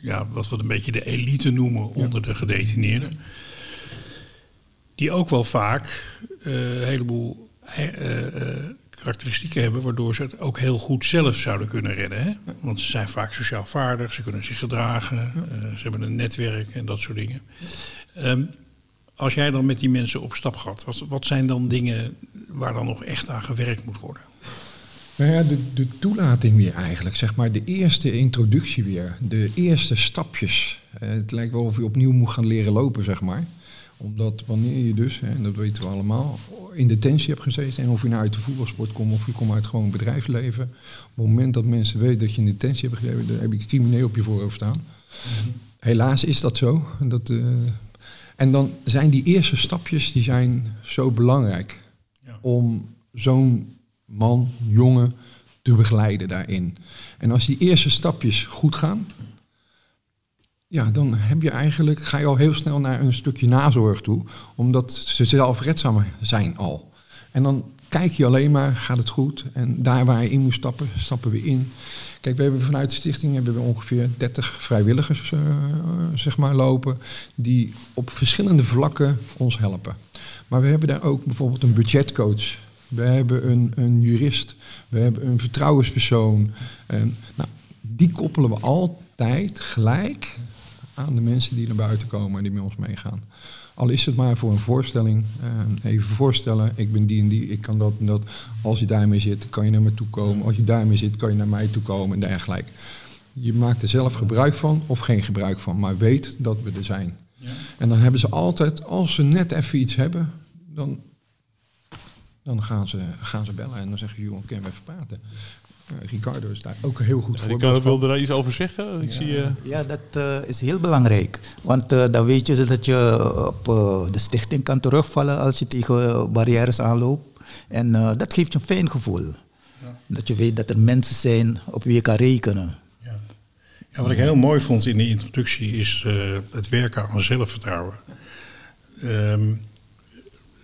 ja, wat we een beetje de elite noemen onder de gedetineerden. Die ook wel vaak eh, een heleboel eh, eh, karakteristieken hebben, waardoor ze het ook heel goed zelf zouden kunnen redden. Hè? Want ze zijn vaak sociaal vaardig, ze kunnen zich gedragen, ze hebben een netwerk en dat soort dingen. Ehm, als jij dan met die mensen op stap gaat, wat, wat zijn dan dingen waar dan nog echt aan gewerkt moet worden? Nou ja, de, de toelating weer eigenlijk, zeg maar. De eerste introductie weer. De eerste stapjes. Eh, het lijkt wel of je opnieuw moet gaan leren lopen, zeg maar. Omdat wanneer je dus, en dat weten we allemaal, in detentie hebt gezeten... en of je nou uit de voetbalsport komt of je komt uit gewoon bedrijfsleven... op het moment dat mensen weten dat je in detentie hebt gezeten... dan heb je crimineel op je voorhoofd staan. Helaas is dat zo. Dat, eh, en dan zijn die eerste stapjes die zijn zo belangrijk Ja. om zo'n man, jongen te begeleiden daarin. En als die eerste stapjes goed gaan, ja, dan heb je eigenlijk, ga je al heel snel naar een stukje nazorg toe, omdat ze zelfredzaam zijn al. En dan kijk je alleen maar, gaat het goed? En daar waar je in moet stappen, stappen we in. Kijk, we hebben vanuit de stichting hebben we ongeveer 30 vrijwilligers eh, zeg maar, lopen, die op verschillende vlakken ons helpen. Maar we hebben daar ook bijvoorbeeld een budgetcoach. We hebben een, een jurist. We hebben een vertrouwenspersoon. En, nou, die koppelen we altijd gelijk aan de mensen die naar buiten komen en die met ons meegaan. Al is het maar voor een voorstelling. eh, even voorstellen, ik ben die en die, ik kan dat en dat. Als je daarmee zit, kan je naar me toe komen. Als je daarmee zit, kan je naar mij toe komen en dergelijke. Je maakt er zelf gebruik van of geen gebruik van, maar weet dat we er zijn. En dan hebben ze altijd, als ze net even iets hebben, dan, dan gaan, ze, gaan ze bellen en dan zeggen ze, joh, kunnen we even praten. Eh, Ricardo is daar ook heel goed kan van. wilde daar iets over zeggen. Ik zie... eh, Ja, dat eh, is heel belangrijk. Want eh, dan weet je dat je op eh, de stichting kan terugvallen als je tegen barrières aanloopt. En eh, dat geeft je een fijn gevoel. Dat je weet dat er mensen zijn op wie je kan rekenen. Ja. Ja, wat ik heel mooi vond in de introductie is eh, het werken aan zelfvertrouwen. Ehm,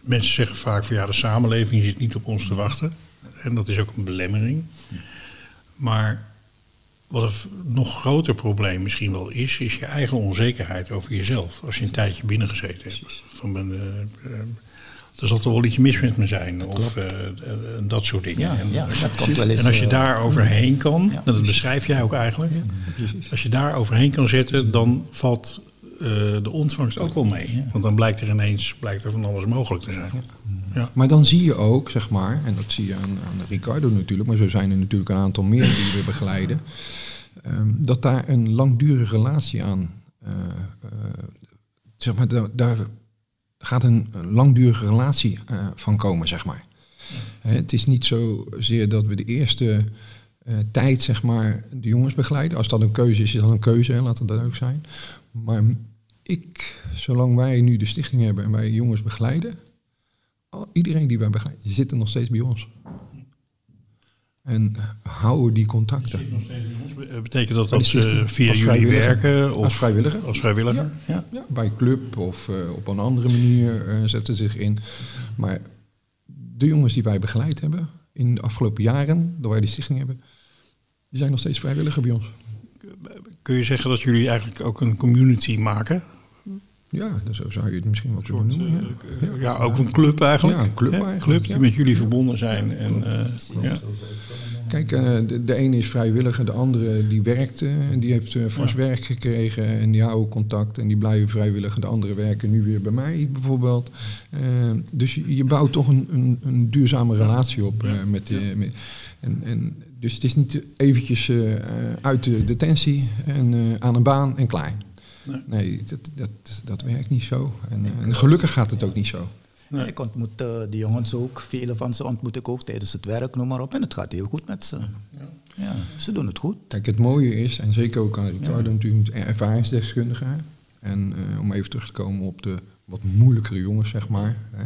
mensen zeggen vaak van ja, de samenleving zit niet op ons te wachten. En dat is ook een belemmering. Maar wat een nog groter probleem misschien wel is, is je eigen onzekerheid over jezelf. Als je een tijdje binnengezeten hebt. Van ben, eh, er zal toch wel iets mis met me zijn. Of eh, dat soort dingen. Ja, en, ja, als je, dat komt wel eens. en als je daar overheen kan, Ja. dat beschrijf jij ook eigenlijk. Als je daar overheen kan zetten, dan valt de ontvangst ook wel mee. Want dan blijkt er ineens blijkt er van alles mogelijk te zijn. Ja. Maar dan zie je ook, zeg maar, en dat zie je aan, aan Ricardo natuurlijk, maar zo zijn er natuurlijk een aantal meer die we begeleiden, ehm, dat daar een langdurige relatie aan, eh, eh, zeg maar, daar, daar gaat een, langdurige relatie eh, van komen, zeg maar. Het is niet zozeer dat we de eerste eh, tijd, zeg maar, de jongens begeleiden. Als dat een keuze is, is dat een keuze, hè, laat het dat ook zijn. Maar ik, zolang wij nu de stichting hebben en wij jongens begeleiden, iedereen die wij begeleiden, zit er nog steeds bij ons. En houden die contacten. Eh, Betekent dat Bij de dat ze stichting. via jullie werken? Of Als vrijwilliger. Als vrijwilliger? Ja. Ja, bij club of eh, op een andere manier eh, zetten ze zich in. Maar de jongens die wij begeleid hebben in de afgelopen jaren, dat wij die stichting hebben, die zijn nog steeds vrijwilliger bij ons. Kun je zeggen dat jullie eigenlijk ook een community maken? Ja, dus zo zou je het misschien wel kunnen noemen. Ja. Ja, ja ook een club eigenlijk. Ja, een club eigenlijk, Club die ja. met jullie verbonden zijn. En, eh, ja. Kijk, eh, de, de ene is vrijwilliger, de andere die werkt, eh, en die heeft eh, vast werk gekregen en die houden contact en die blijven vrijwillig. De anderen werken nu weer bij mij bijvoorbeeld. Eh, dus je, je bouwt toch een, een, een duurzame relatie op eh, met de. met- en, en, dus het is niet eventjes eh, eh, uit de detentie en eh, aan een baan en klaar. Nee. Nee, dat, dat, dat werkt niet zo. En, eh, en gelukkig gaat het ook niet zo. Nee. Ik ontmoet eh, die jongens ook, vele van ze ontmoet ik ook tijdens het werk, noem maar op. En het gaat heel goed met ze. Ja, ze doen het goed. Kijk, het mooie is, en zeker ook aan Ricardo natuurlijk, een ervaringsdeskundige. En eh, om even terug te komen op de wat moeilijkere jongens, zeg maar. Hè,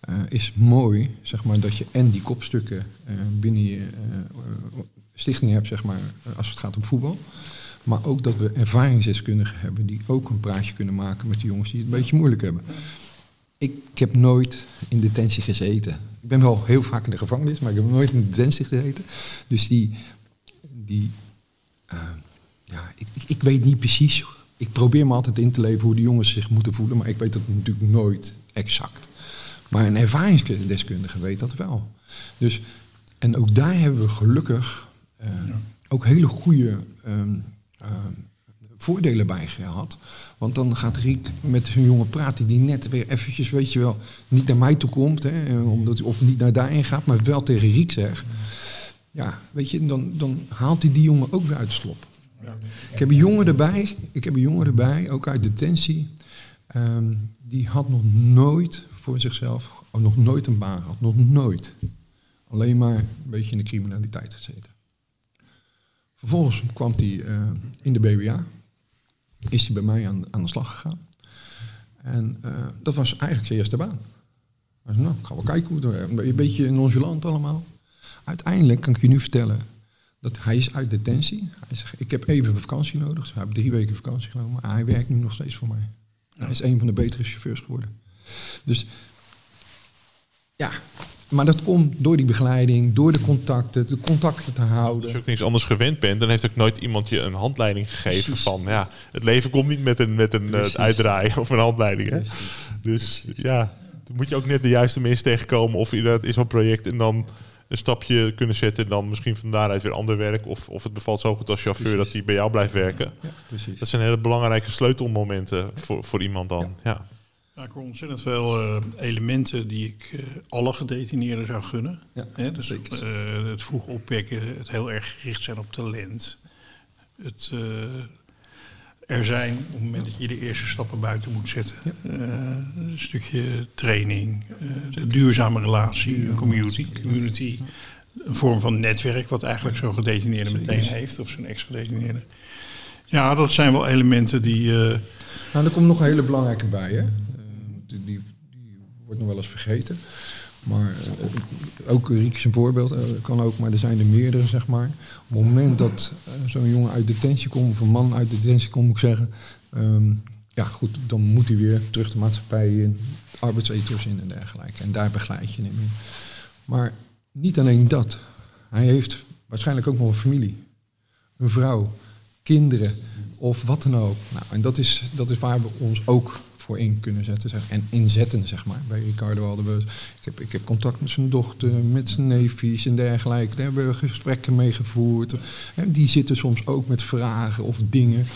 eh, is mooi, zeg maar, dat je en die kopstukken eh, binnen je eh, stichting hebt, zeg maar, eh, als het gaat om voetbal. Maar ook dat we ervaringsdeskundigen hebben die ook een praatje kunnen maken met die jongens die het een beetje moeilijk hebben. Ik heb nooit in detentie gezeten. Ik ben wel heel vaak in de gevangenis, maar ik heb nooit in detentie gezeten. Dus die, die eh, ja, ik, ik, ik weet niet precies. Ik probeer me altijd in te leven hoe de jongens zich moeten voelen, maar ik weet dat natuurlijk nooit exact. Maar een ervaringsdeskundige weet dat wel. Dus, en ook daar hebben we gelukkig eh, ook hele goede ehm, ehm, voordelen bij gehad. Want dan gaat Riek met hun jongen praten die net weer eventjes, weet je wel, niet naar mij toe komt. Hè, eh, omdat, of niet naar daarin gaat, maar wel tegen Riek zegt. Ja, weet je, dan, dan haalt hij die jongen ook weer uit de slop. Ik heb een jongen erbij, ik heb een jongen erbij, ook uit detentie. ehm, die had nog nooit voor zichzelf, of nog nooit een baan gehad, nog nooit. Alleen maar een beetje in de criminaliteit gezeten. Vervolgens kwam hij eh, in de BWA. Is hij bij mij aan, aan de slag gegaan. En eh, dat was eigenlijk zijn eerste baan. Hij zei, nou, ik ga wel kijken hoe het. Een beetje nonchalant allemaal. Uiteindelijk kan ik je nu vertellen dat hij is uit detentie. Hij zegt, ik heb even vakantie nodig. Dus hij heeft drie weken vakantie genomen. Maar hij werkt nu nog steeds voor mij. Hij is een van de betere chauffeurs geworden. Dus ja, maar dat komt door die begeleiding, door de contacten, de contacten te houden. Als je ook niks anders gewend bent, dan heeft ook nooit iemand je een handleiding gegeven van ja, het leven komt niet met een, met een eh, uitdraai of een handleiding. Hè? Dus ja, dan moet je ook net de juiste mensen tegenkomen of inderdaad is zo'n project en dan een stapje kunnen zetten en dan misschien van daaruit weer ander werk of, of het bevalt zo goed als chauffeur dat hij bij jou blijft werken. Ja. Dat zijn hele belangrijke sleutelmomenten voor, voor iemand dan. Ja. Ja, ik hoor ontzettend veel eh, elementen die ik eh, alle gedetineerden zou gunnen. Ja, dus zeker. eh, het vroeg opwekken, het heel erg gericht zijn op talent. Het er zijn op het moment dat je de eerste stappen buiten moet zetten. Een stukje training, de duurzame relatie, een community, community. Een vorm van netwerk wat eigenlijk zo'n gedetineerde meteen heeft, of zo'n ex-gedetineerde. Ja, dat zijn wel elementen die... eh, Nou, er komt nog een hele belangrijke bij, hè. Eh, die, die, die wordt nog wel eens vergeten. Maar eh, ook Riek is een voorbeeld, eh, kan ook, maar er zijn er meerdere, zeg maar. Op het moment dat eh, zo'n jongen uit detentie komt, of een man uit detentie komt, moet ik zeggen... ehm, ja, goed, dan moet hij weer terug de maatschappij in, arbeidsethos in en dergelijke. En daar begeleid je hem in. Maar niet alleen dat. Hij heeft waarschijnlijk ook nog een familie. Een vrouw, kinderen of wat dan ook. Nou, en dat is, dat is waar we ons ook voor in kunnen zetten. Zeg. En inzetten, zeg maar. Bij Ricardo hadden we... Ik heb, ik heb contact met zijn dochter, met zijn neefjes en dergelijke. Daar hebben we gesprekken mee gevoerd. En die zitten soms ook met vragen of dingen.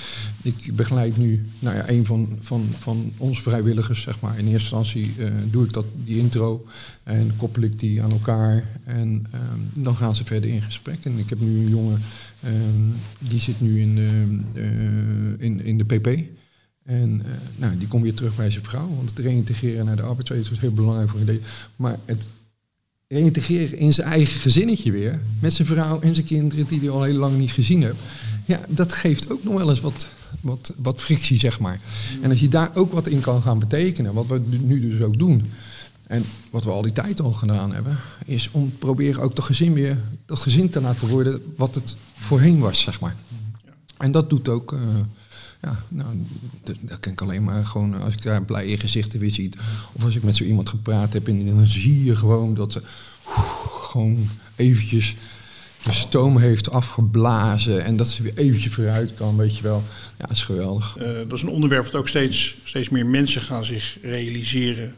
Ik begeleid nu nou ja, een van, van, van onze vrijwilligers, zeg maar. In eerste instantie uh, doe ik dat, die intro. En koppel ik die aan elkaar. En um, dan gaan ze verder in gesprek. En ik heb nu een jongen... Um, die zit nu in de, uh, in, in de PP. En uh, nou, die komt weer terug bij zijn vrouw. Want het reintegreren naar de arbeidswezen is heel belangrijk voor een idee. Maar het reintegreren in zijn eigen gezinnetje weer. Met zijn vrouw en zijn kinderen die hij al heel lang niet gezien hebt. Ja, dat geeft ook nog wel eens wat, wat, wat frictie, zeg maar. En als je daar ook wat in kan gaan betekenen. Wat we nu dus ook doen. En wat we al die tijd al gedaan hebben. Is om proberen ook dat gezin weer, dat gezin te laten worden wat het voorheen was, zeg maar. En dat doet ook... Uh, ja, nou, dat kan ik alleen maar gewoon als ik daar blije gezichten weer zie. Of als ik met zo iemand gepraat heb en dan zie je gewoon dat ze gewoon eventjes de stoom heeft afgeblazen en dat ze weer eventjes vooruit kan, weet je wel. Ja, dat is geweldig. Uh, dat is een onderwerp dat ook steeds, steeds meer mensen gaan zich realiseren.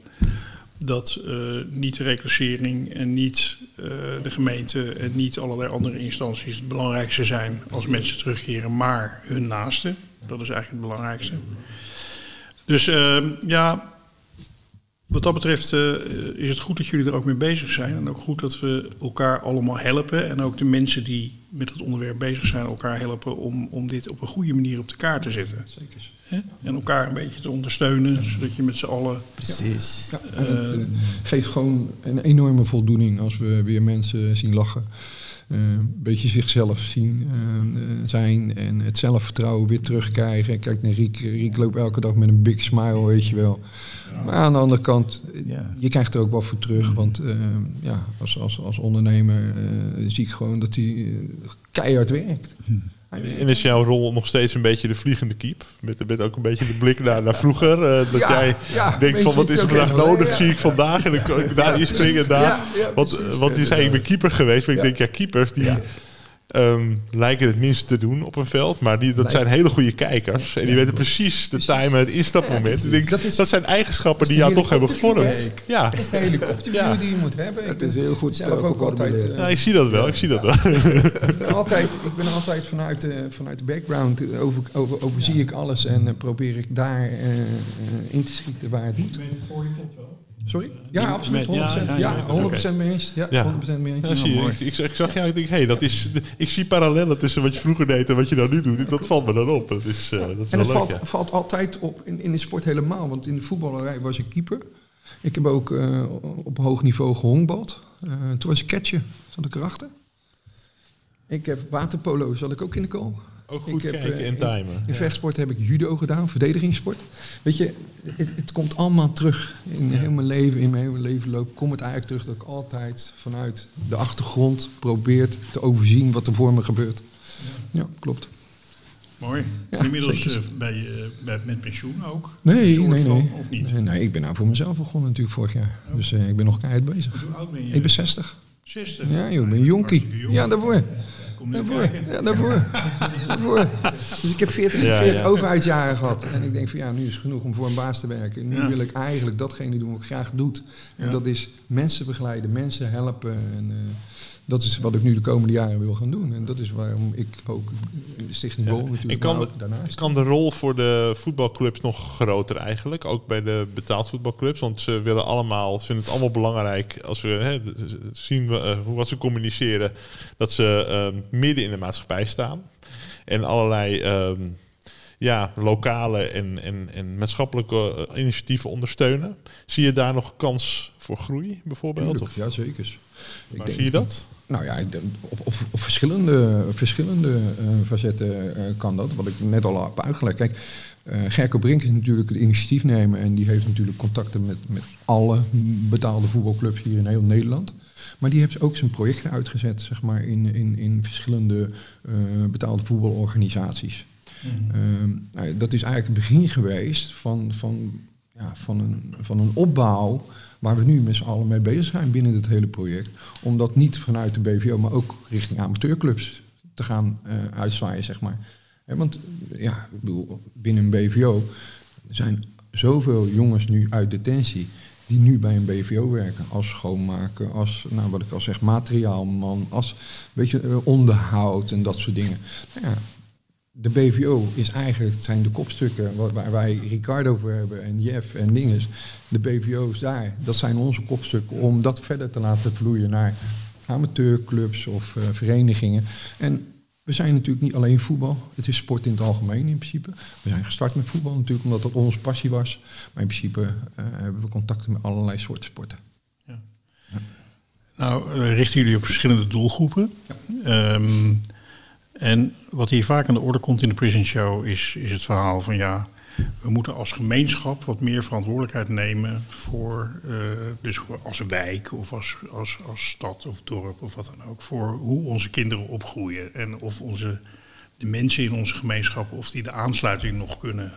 Dat uh, niet de reclassering en niet uh, de gemeente en niet allerlei andere instanties het belangrijkste zijn als mensen terugkeren, maar hun naasten. Dat is eigenlijk het belangrijkste. Dus uh, ja, wat dat betreft uh, is het goed dat jullie er ook mee bezig zijn. En ook goed dat we elkaar allemaal helpen. En ook de mensen die met het onderwerp bezig zijn, elkaar helpen om, om dit op een goede manier op de kaart te zetten. Zeker. Hè? En elkaar een beetje te ondersteunen, zodat je met z'n allen. Precies. Ja, ja, het uh, geeft gewoon een enorme voldoening als we weer mensen zien lachen. Uh, een beetje zichzelf zien uh, zijn en het zelfvertrouwen weer terugkrijgen. Kijk naar Riek. Riek loopt elke dag met een big smile, weet je wel. Maar aan de andere kant, je krijgt er ook wat voor terug. Want uh, ja, als, als, als ondernemer zie ik gewoon dat hij keihard werkt. En is jouw rol nog steeds een beetje de vliegende kiep? Met, met ook een beetje de blik naar, naar vroeger. Uh, dat ja, jij ja, denkt van wat is er vandaag nodig, ja. zie ik vandaag. En dan kan ik daar inspringen en daar. want, want je zei ik ben keeper geweest. Maar ik denk ja, keepers die... Um, lijken het minst te doen op een veld. Maar die, dat zijn hele goede kijkers. En die weten precies de time en het instapmoment. Ja, dat, is, dat, zijn eigenschappen die jou toch hebben gevormd. Ja. Dat is de helikopterview die je moet hebben. Het is heel goed zelf ook altijd. Uh, ja, ik zie dat wel. Ik zie dat wel. ik, ben altijd, ik ben altijd vanuit de, vanuit de background. Over, over, overzie ik alles. En uh, probeer ik daar uh, in te schieten waar het moet. Sorry? Ja, absoluut. 100%. Ja, ja, 100% mee eens. Ja, ja. 100% mee eens. Ja, zie je, ik, ik, zag jou, ik denk, hey, dat is, ik zie parallellen tussen wat je vroeger deed en wat je nou nu doet. Dat valt me dan op. Dat is, uh, dat is en dat leuk, valt, valt altijd op in, in de sport helemaal. Want in de voetballerij was ik keeper. Ik heb ook uh, op hoog niveau gehongbald. Uh, toen was ik catcher. Zat ik erachter. Ik heb waterpolo, zat ik ook in de kool. Ook goed ik kijken heb, uh, en timen. In, in vechtsport heb ik judo gedaan, verdedigingssport. Weet je, het, het komt allemaal terug. In heel mijn leven, in mijn hele leven loop, komt het eigenlijk terug dat ik altijd vanuit de achtergrond probeert te overzien wat er voor me gebeurt. Ja, klopt. Mooi. Ja, Inmiddels uh, bij, uh, bij, met pensioen ook? Nee, nee, nee. Van, of niet? Nee, nee, ik ben nou voor mezelf begonnen natuurlijk vorig jaar. Oh. Dus uh, ik ben nog keihard bezig. Hoe oud ben je? Ik ben 60. 60? Ja, joh, ik ben een jonkie. Ja, daarvoor. Daarvoor. Ja, daarvoor. daarvoor. Dus ik heb 40, 40 ja, ja. overheidsjaren gehad. En ik denk van ja, nu is het genoeg om voor een baas te werken. Nu ja. wil ik eigenlijk datgene doen wat ik graag doe. En dat is mensen begeleiden, mensen helpen. En, uh, dat is wat ik nu de komende jaren wil gaan doen. En dat is waarom ik ook Stichting Goal natuurlijk en kan de, daarnaast. Kan de rol voor de voetbalclubs nog groter eigenlijk? Ook bij de betaald voetbalclubs? Want ze willen allemaal, ze vinden het allemaal belangrijk als we hè, zien uh, hoe wat ze communiceren, dat ze uh, midden in de maatschappij staan. En allerlei um, ja, lokale en, en, en maatschappelijke initiatieven ondersteunen. Zie je daar nog kans voor groei bijvoorbeeld? Ja, zeker. Waar zie je dat? Nou ja, op, op, op verschillende, verschillende uh, facetten uh, kan dat. Wat ik net al heb uitgelegd. Kijk, uh, Gerco Brink is natuurlijk de initiatiefnemer en die heeft natuurlijk contacten met, met alle betaalde voetbalclubs hier in heel Nederland. Maar die heeft ook zijn projecten uitgezet, zeg maar, in, in, in verschillende betaalde voetbalorganisaties. Mm-hmm. Uh, nou, dat is eigenlijk het begin geweest van, van ja, van, een, van een opbouw waar we nu met z'n allen mee bezig zijn binnen dit hele project. Om dat niet vanuit de BVO, maar ook richting amateurclubs te gaan eh, uitzwaaien, zeg maar. Want ja, ik bedoel, binnen een BVO zijn zoveel jongens nu uit detentie die nu bij een BVO werken. Als schoonmaker, als, nou wat ik al zeg, materiaalman, als weet je, eh, onderhoud en dat soort dingen. Nou ja, de BVO is eigenlijk, het zijn de kopstukken waar, waar wij Ricardo voor hebben en Jeff en dinges. De BVO's daar, dat zijn onze kopstukken om dat verder te laten vloeien naar amateurclubs of eh, verenigingen. En we zijn natuurlijk niet alleen voetbal, het is sport in het algemeen in principe. We zijn gestart met voetbal natuurlijk omdat dat onze passie was. Maar in principe eh, hebben we contacten met allerlei soorten sporten. Nou, eh, richten jullie op verschillende doelgroepen. Ehm, en wat hier vaak aan de orde komt in de Prison Show is, is het verhaal van ja, we moeten als gemeenschap wat meer verantwoordelijkheid nemen voor, eh, dus als wijk of als, als, als stad of dorp of wat dan ook, voor hoe onze kinderen opgroeien en of onze, de mensen in onze gemeenschap, of die de aansluiting nog kunnen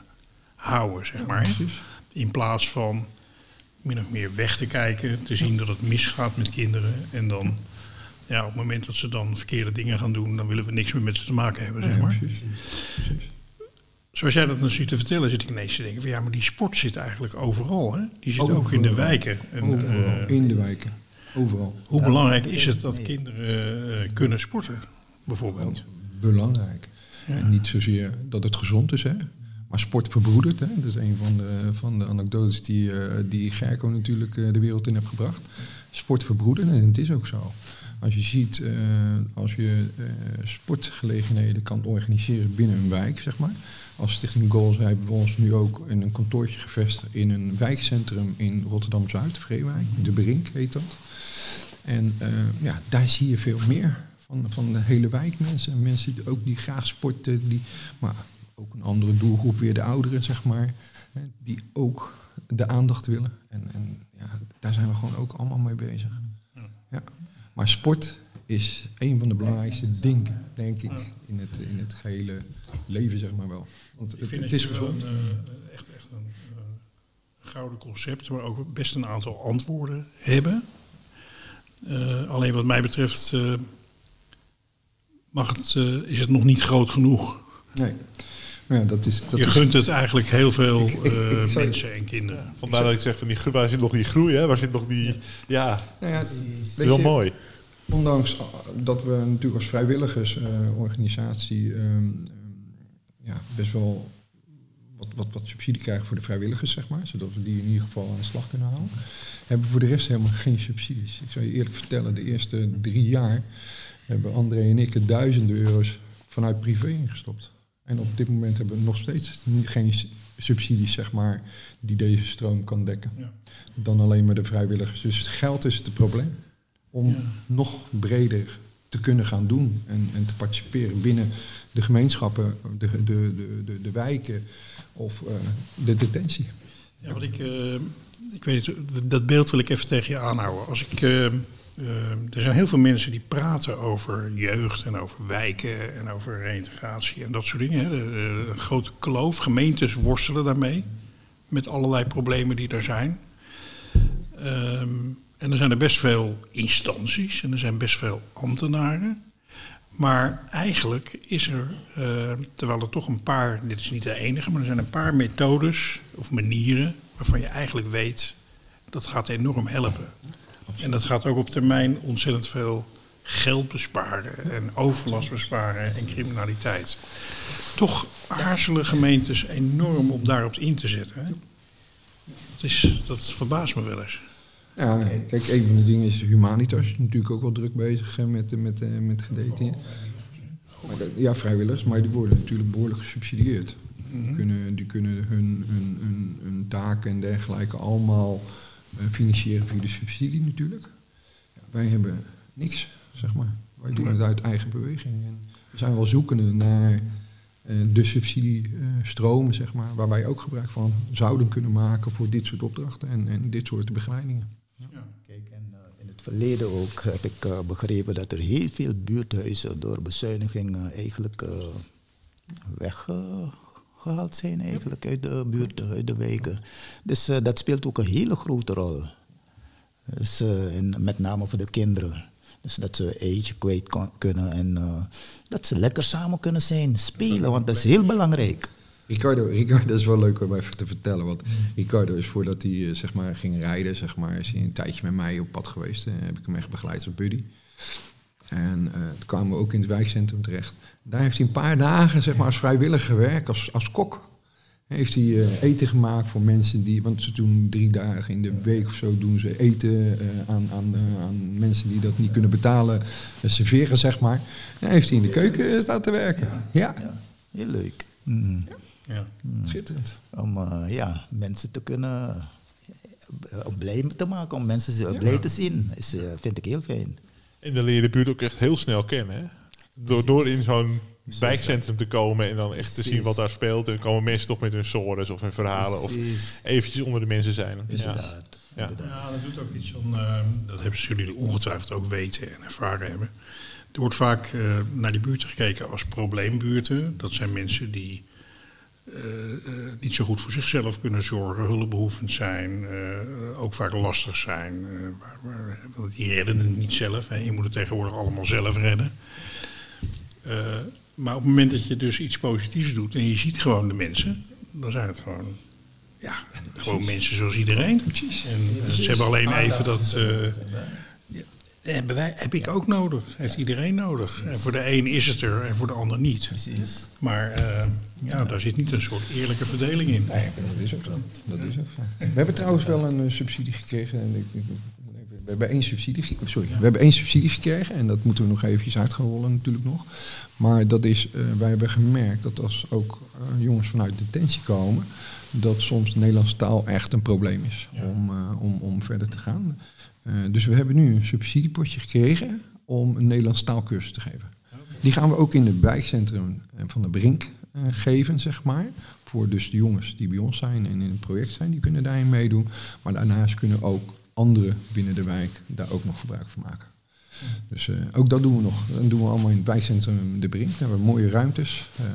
houden, zeg maar. In plaats van min of meer weg te kijken, te zien dat het misgaat met kinderen en dan ja, op het moment dat ze dan verkeerde dingen gaan doen, dan willen we niks meer met ze te maken hebben, zeg maar. Zoals jij dat nu ziet te vertellen, zit ik ineens te denken van ja, maar die sport zit eigenlijk overal. Hè? Die zit ook in de wijken. En, Overal, eh, in de wijken, overal. hoe belangrijk is het dat kinderen eh, kunnen sporten, bijvoorbeeld? belangrijk. En niet zozeer dat het gezond is, hè. Maar sport verbroedert, hè. Dat is een van de, van de anekdotes die, eh, die Gerco natuurlijk eh, de wereld in heeft gebracht. Sport verbroedert en het is ook zo. Als je ziet, eh, als je eh, sportgelegenheden kan organiseren binnen een wijk, zeg maar. Als Stichting Goals hebben we ons nu ook in een kantoortje gevestigd in een wijkcentrum in Rotterdam-Zuid, Vreewijk. De Brink heet dat. En eh, ja, daar zie je veel meer van, van de hele wijk mensen. Mensen die ook die graag sporten, die, maar ook een andere doelgroep weer de ouderen, zeg maar. Die ook de aandacht willen. En, en ja, daar zijn we gewoon ook allemaal mee bezig. Maar sport is een van de belangrijkste dingen, denk ik, in het, in het gehele leven, zeg maar wel. Want Ik het, vind het dat is gezond. een, eh, echt, echt een eh, gouden concept, maar ook best een aantal antwoorden hebben. Eh, alleen wat mij betreft mag het, is het nog niet groot genoeg. Nee. Ja, dat is, dat je is, gunt het eigenlijk heel veel Ik- ik- ik eh, zou- mensen en kinderen. Vandaar dat ik zeg van die, waar zit nog die groei, hè? Waar zit nog die... Ja, nou ja, het is weet wel mooi. Ondanks uh, dat we natuurlijk als vrijwilligersorganisatie ehm, ehm, ja, best wel wat, wat, wat subsidie krijgen voor de vrijwilligers, zeg maar, zodat we die in ieder geval aan de slag kunnen halen, hebben we voor de rest helemaal geen subsidies. Ik zal je eerlijk vertellen, de eerste drie jaar hebben André en ik er duizenden euro's vanuit privé ingestopt. En op dit moment hebben we nog steeds geen subsidies, zeg maar, die deze stroom kan dekken. Ja. Dan alleen maar de vrijwilligers. Dus het geld is het probleem om nog breder te kunnen gaan doen en, en te participeren binnen de gemeenschappen, de, de, de, de, de wijken of eh, de detentie. Ja, wat ik, eh, ik weet niet, dat beeld wil ik even tegen je aanhouden. Als ik, eh, eh, er zijn heel veel mensen die praten over jeugd en over wijken en over reïntegratie en dat soort dingen. Hè. De, grote kloof, gemeentes worstelen daarmee met allerlei problemen die er zijn. Ehm, en er zijn er best veel instanties en er zijn best veel ambtenaren. Maar eigenlijk is er, eh, terwijl er toch een paar, dit is niet de enige, maar er zijn een paar methodes of manieren waarvan je eigenlijk weet dat gaat enorm helpen. En dat gaat ook op termijn ontzettend veel geld besparen en overlast besparen en criminaliteit. Toch aarzelen gemeentes enorm om daarop in te zetten. Hè? Dat, is, dat verbaast me wel eens. Ja, kijk, een van de dingen is Humanitas is natuurlijk ook wel druk bezig met, met, de- met gedetineerden. Ja, vrijwilligers, maar die worden natuurlijk behoorlijk gesubsidieerd. Die kunnen, die kunnen hun, hun, hun, hun taken en dergelijke allemaal eh, financieren via de subsidie natuurlijk. Ja, wij hebben niks, zeg maar. Wij doen het uit eigen beweging. En we zijn wel zoekende naar eh, de subsidiestromen, zeg maar, waar wij ook gebruik van zouden kunnen maken voor dit soort opdrachten en, en dit soort begeleidingen. Kijk, en eh, in het verleden ook heb ik eh, begrepen dat er heel veel buurthuizen door bezuiniging eh, eigenlijk eh, zijn eigenlijk uit de buurten, uit de wijken. Dus eh, dat speelt ook een hele grote rol. Dus, eh, met name voor de kinderen. Dus dat ze een eitje kwijt kunnen en eh, dat ze lekker samen kunnen zijn, spelen, want dat is heel belangrijk. Ricardo, Ricardo, is wel leuk om even te vertellen. Want Ricardo is voordat hij zeg maar, ging rijden, zeg maar, is hij een tijdje met mij op pad geweest. En heb ik hem echt begeleid als buddy. En eh, toen kwamen we ook in het wijkcentrum terecht. Daar heeft hij een paar dagen zeg maar, als vrijwilliger gewerkt, als, als kok. Heeft hij eh, eten gemaakt voor mensen die, want ze doen drie dagen in de week of zo doen ze eten eh, aan, aan, eh, aan mensen die dat niet kunnen betalen, serveren zeg maar. En heeft hij in de keuken staan te werken. Ja, Heel leuk. Mm. Ja. schitterend. Om ja, mensen te kunnen blij te maken, om mensen zo blij te zien, is, eh, vind ik heel fijn. En dan leer je de buurt ook echt heel snel kennen. Hè? Door, door in zo'n wijkcentrum te komen en dan echt te zien wat daar speelt. En dan komen mensen toch met hun sores of hun verhalen. Of eventjes onder de mensen zijn. Ja. Inderdaad. Ja. inderdaad. Ja, dat doet ook iets van, eh, dat hebben jullie ongetwijfeld ook weten en ervaren hebben. Er wordt vaak eh, naar die buurten gekeken als probleembuurten. Dat zijn mensen die eh, eh, niet zo goed voor zichzelf kunnen zorgen, hulpbehoevend zijn, eh, ook vaak lastig zijn. eh, waar- waar- want die redden het niet zelf. Hè. Je moet het tegenwoordig allemaal zelf redden. Eh, maar op het moment dat je dus iets positiefs doet en je ziet gewoon de mensen, dan zijn het gewoon, ja, gewoon mensen zoals iedereen. En eh, ze hebben alleen even dat. eh, ja, hebben wij, heb ik ook nodig, heeft iedereen nodig. En voor de een is het er en voor de ander niet. Precies. Maar ja, daar zit niet een soort eerlijke verdeling in. Nee, dat is ook zo. Dat is ook zo. We hebben trouwens wel een subsidie gekregen. En ik- we hebben één subsidie, ge- sorry, we hebben één subsidie gekregen en dat moeten we nog eventjes uit gaan rollen natuurlijk nog. Maar dat is, eh, wij hebben gemerkt dat als ook eh, jongens vanuit detentie komen, dat soms Nederlandse taal echt een probleem is om, eh, om, om verder te gaan. Dus we hebben nu een subsidiepotje gekregen om een Nederlandse taalkursus te geven. Die gaan we ook in het wijkcentrum van de Brink geven, zeg maar. Voor dus de jongens die bij ons zijn en in het project zijn, die kunnen daarin meedoen. Maar daarnaast kunnen ook anderen binnen de wijk daar ook nog gebruik van maken. Dus eh, ook dat doen we nog. Dat doen we allemaal in het wijkcentrum De Brink. Daar hebben we mooie ruimtes, eh,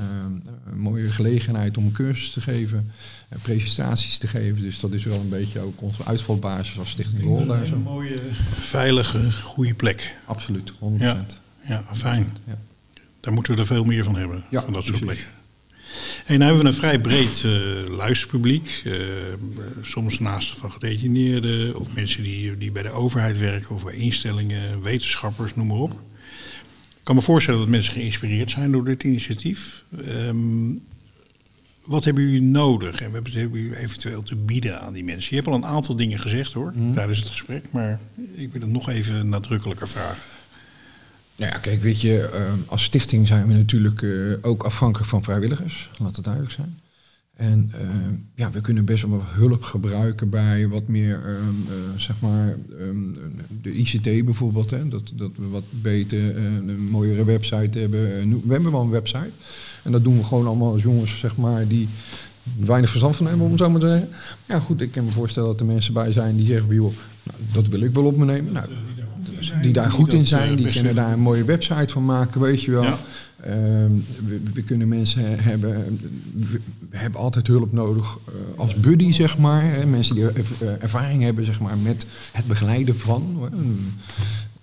een mooie gelegenheid om een cursus te geven, eh, presentaties te geven. Dus dat is wel een beetje ook onze uitvalbasis als Stichting Rol daar Een zo. mooie, veilige, goede plek. Absoluut, 100%. Ja, ja fijn. Ja. Daar moeten we er veel meer van hebben, Ja, van dat soort precies. plekken. En hebben we een vrij breed eh, luisterpubliek. eh, soms naast van gedetineerden of mensen die, die bij de overheid werken of bij instellingen, wetenschappers, noem maar op. Ik kan me voorstellen dat mensen geïnspireerd zijn door dit initiatief. Ehm, wat hebben jullie nodig en wat hebben jullie eventueel te bieden aan die mensen? Je hebt al een aantal dingen gezegd hoor, tijdens het gesprek, maar ik wil het nog even nadrukkelijker vragen. Nou ja, kijk, weet je, eh, als stichting zijn we natuurlijk eh, ook afhankelijk van vrijwilligers, laat het duidelijk zijn. En eh, ja, we kunnen best wel hulp gebruiken bij wat meer, ehm, eh, zeg maar, ehm, de ICT bijvoorbeeld. Hè, dat, dat we wat beter, eh, een mooiere website hebben. We hebben wel een website. En dat doen we gewoon allemaal als jongens, zeg maar, die weinig verstand van hebben, om het zo maar te zeggen. Ja, goed, ik kan me voorstellen dat er mensen bij zijn die zeggen, joh, nou, dat wil ik wel op me nemen. Nou, die daar goed in zijn, die kunnen daar een mooie website van maken, weet je wel. Ja. Ehm, we, we kunnen mensen he- hebben, we, hebben altijd hulp nodig eh, als buddy, zeg maar. Hè, mensen die eh, ervaring hebben, zeg maar, met het begeleiden van.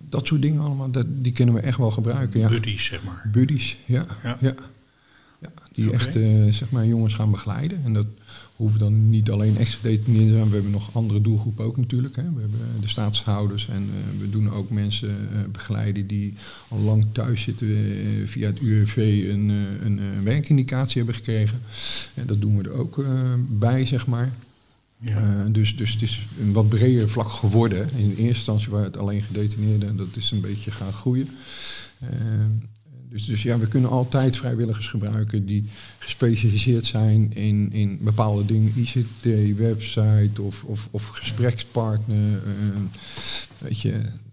Dat soort dingen allemaal, dat, die kunnen we echt wel gebruiken. Ja. Buddies, zeg maar. Buddies, ja. Ja. ja. ja. die echt eh, zeg maar, jongens gaan begeleiden. En dat hoeven dan niet alleen ex-gedetineerden te zijn. We hebben nog andere doelgroepen ook natuurlijk. Hè. We hebben de staatshouders en eh, we doen ook mensen eh, begeleiden die al lang thuis zitten eh, via het UWV een, een, werkindicatie hebben gekregen. En dat doen we er ook bij, zeg maar. Ja. Dus, dus het is een wat breder vlak geworden. In eerste instantie waren het alleen gedetineerden en dat is een beetje gaan groeien. Dus, dus ja, we kunnen altijd vrijwilligers gebruiken die gespecialiseerd zijn in, in bepaalde dingen. ICT, website of, of, of gesprekspartner. eh, weet je,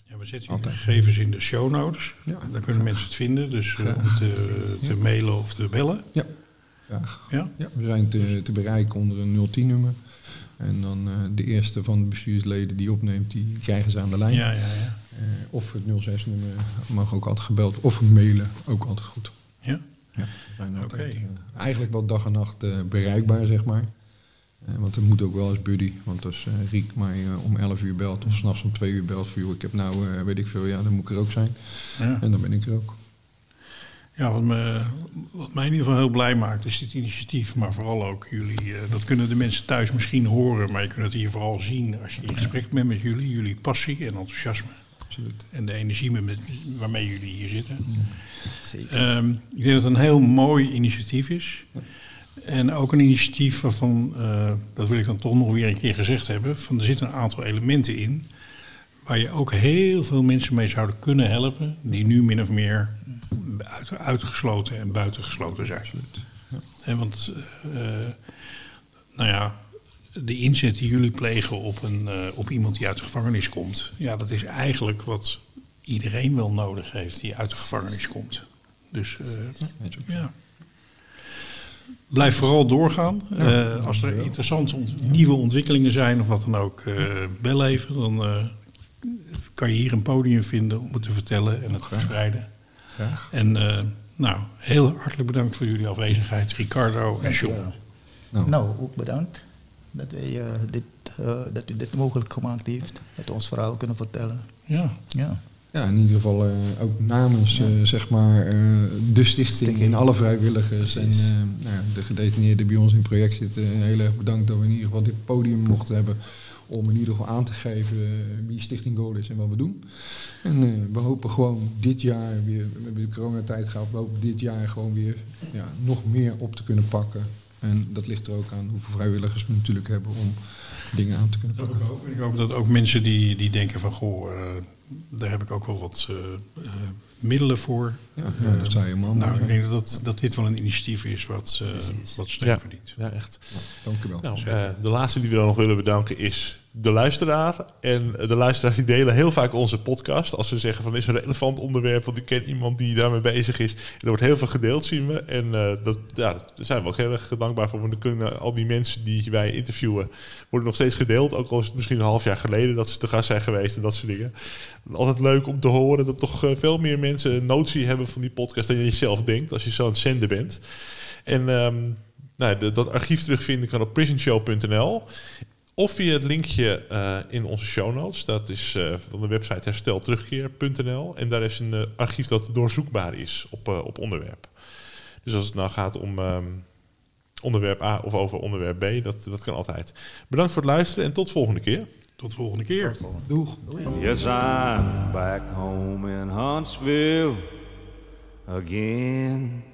Ja, we zetten Altijd. gegevens in de show notes. Ja. Daar kunnen mensen het vinden, dus eh, om te, te mailen of te bellen. ja, ja, Ja? ja, we zijn te, te bereiken onder een 010-nummer. En dan eh, de eerste van de bestuursleden die opneemt, die krijgen ze aan de lijn. Ja, ja, ja. Eh, of het 06-nummer mag ook altijd gebeld. Of mailen, ook altijd goed. ja. Ja, bijna altijd. eh, eigenlijk wel dag en nacht eh, bereikbaar, zeg maar. Want het moet ook wel als buddy. Want als eh, Riek mij om 11 uur belt of s'nachts om 2 uur belt... Voor, joh, ik heb nou, weet ik veel, ja, dan moet ik er ook zijn. Ja. En dan ben ik er ook. Ja, wat, me, wat mij in ieder geval heel blij maakt, is dit initiatief. Maar vooral ook jullie, dat kunnen de mensen thuis misschien horen. Maar je kunt het hier vooral zien als je in gesprek bent met jullie. Jullie passie en enthousiasme. Absoluut. En de energie met, met- waarmee jullie hier zitten. Zeker. Ehm, ik denk dat het een heel mooi initiatief is. En ook een initiatief waarvan, eh, dat wil ik dan toch nog weer een keer gezegd hebben, van er zitten een aantal elementen in waar je ook heel veel mensen mee zouden kunnen helpen, die nu min of meer uit, uitgesloten en buitengesloten zijn. Hè, want, eh, eh, nou ja, de inzet die jullie plegen op, een, eh, op iemand die uit de gevangenis komt, ja, dat is eigenlijk wat iedereen wel nodig heeft die uit de gevangenis komt. Dus eh, ja. Blijf vooral doorgaan. Eh, als er interessante ont- nieuwe ontwikkelingen zijn of wat dan ook, eh, bel even. Dan eh, kan je hier een podium vinden om het te vertellen en het te verspreiden. Graag. En eh, nou, heel hartelijk bedankt voor jullie afwezigheid, Ricardo en John. Nou, Nou, ook bedankt dat, wij, eh, dit, eh, dat u dit mogelijk gemaakt heeft. Dat we ons verhaal kunnen vertellen. Ja, Ja, Ja, in ieder geval eh, ook namens eh, zeg maar, eh, de stichting Stichting. en alle vrijwilligers Precies. en eh, nou, ja, de gedetineerden die bij ons in het project zitten. heel erg bedankt dat we in ieder geval dit podium mochten hebben om in ieder geval aan te geven wie Stichting Goal is en wat we doen. En eh, we hopen gewoon dit jaar weer, we hebben de coronatijd gehad, we hopen dit jaar gewoon weer ja, nog meer op te kunnen pakken. En dat ligt er ook aan hoeveel vrijwilligers we natuurlijk hebben om dingen aan te kunnen pakken. ik ook. Ik hoop dat ook mensen die, die denken van, goh, eh, daar heb ik ook wel wat eh, eh, middelen voor. Ja, ja, dat zei je man. Nou, ik denk dat, dat, dat dit wel een initiatief is wat, eh, wat steun Ja. verdient. Ja, echt. Dank u wel. Nou, eh, de laatste die we dan nog willen bedanken is de luisteraar. En de luisteraars die delen heel vaak onze podcast. Als ze zeggen van is een relevant onderwerp, want ik ken iemand die daarmee bezig is. Er wordt heel veel gedeeld, zien we. En eh, dat, ja, daar zijn we ook heel erg dankbaar voor. Want dan kunnen al die mensen die wij interviewen, worden nog steeds gedeeld. Ook al is het misschien een half jaar geleden dat ze te gast zijn geweest en dat soort dingen. Altijd leuk om te horen dat toch eh, veel meer mensen notie hebben van die podcast dan je zelf denkt. Als je zo aan het zenden bent. En ehm, nou, dat archief terugvinden kan op prisonshow.nl. Of via het linkje eh, in onze show notes. Dat is eh, van de website herstelterugkeer.nl. En daar is een eh, archief dat doorzoekbaar is op, eh, op onderwerp. Dus als het nou gaat om ehm, onderwerp A of over onderwerp B, dat, dat kan altijd. Bedankt voor het luisteren en tot volgende keer. Tot volgende keer. Doeg. Yes, I'm back home in Huntsville again.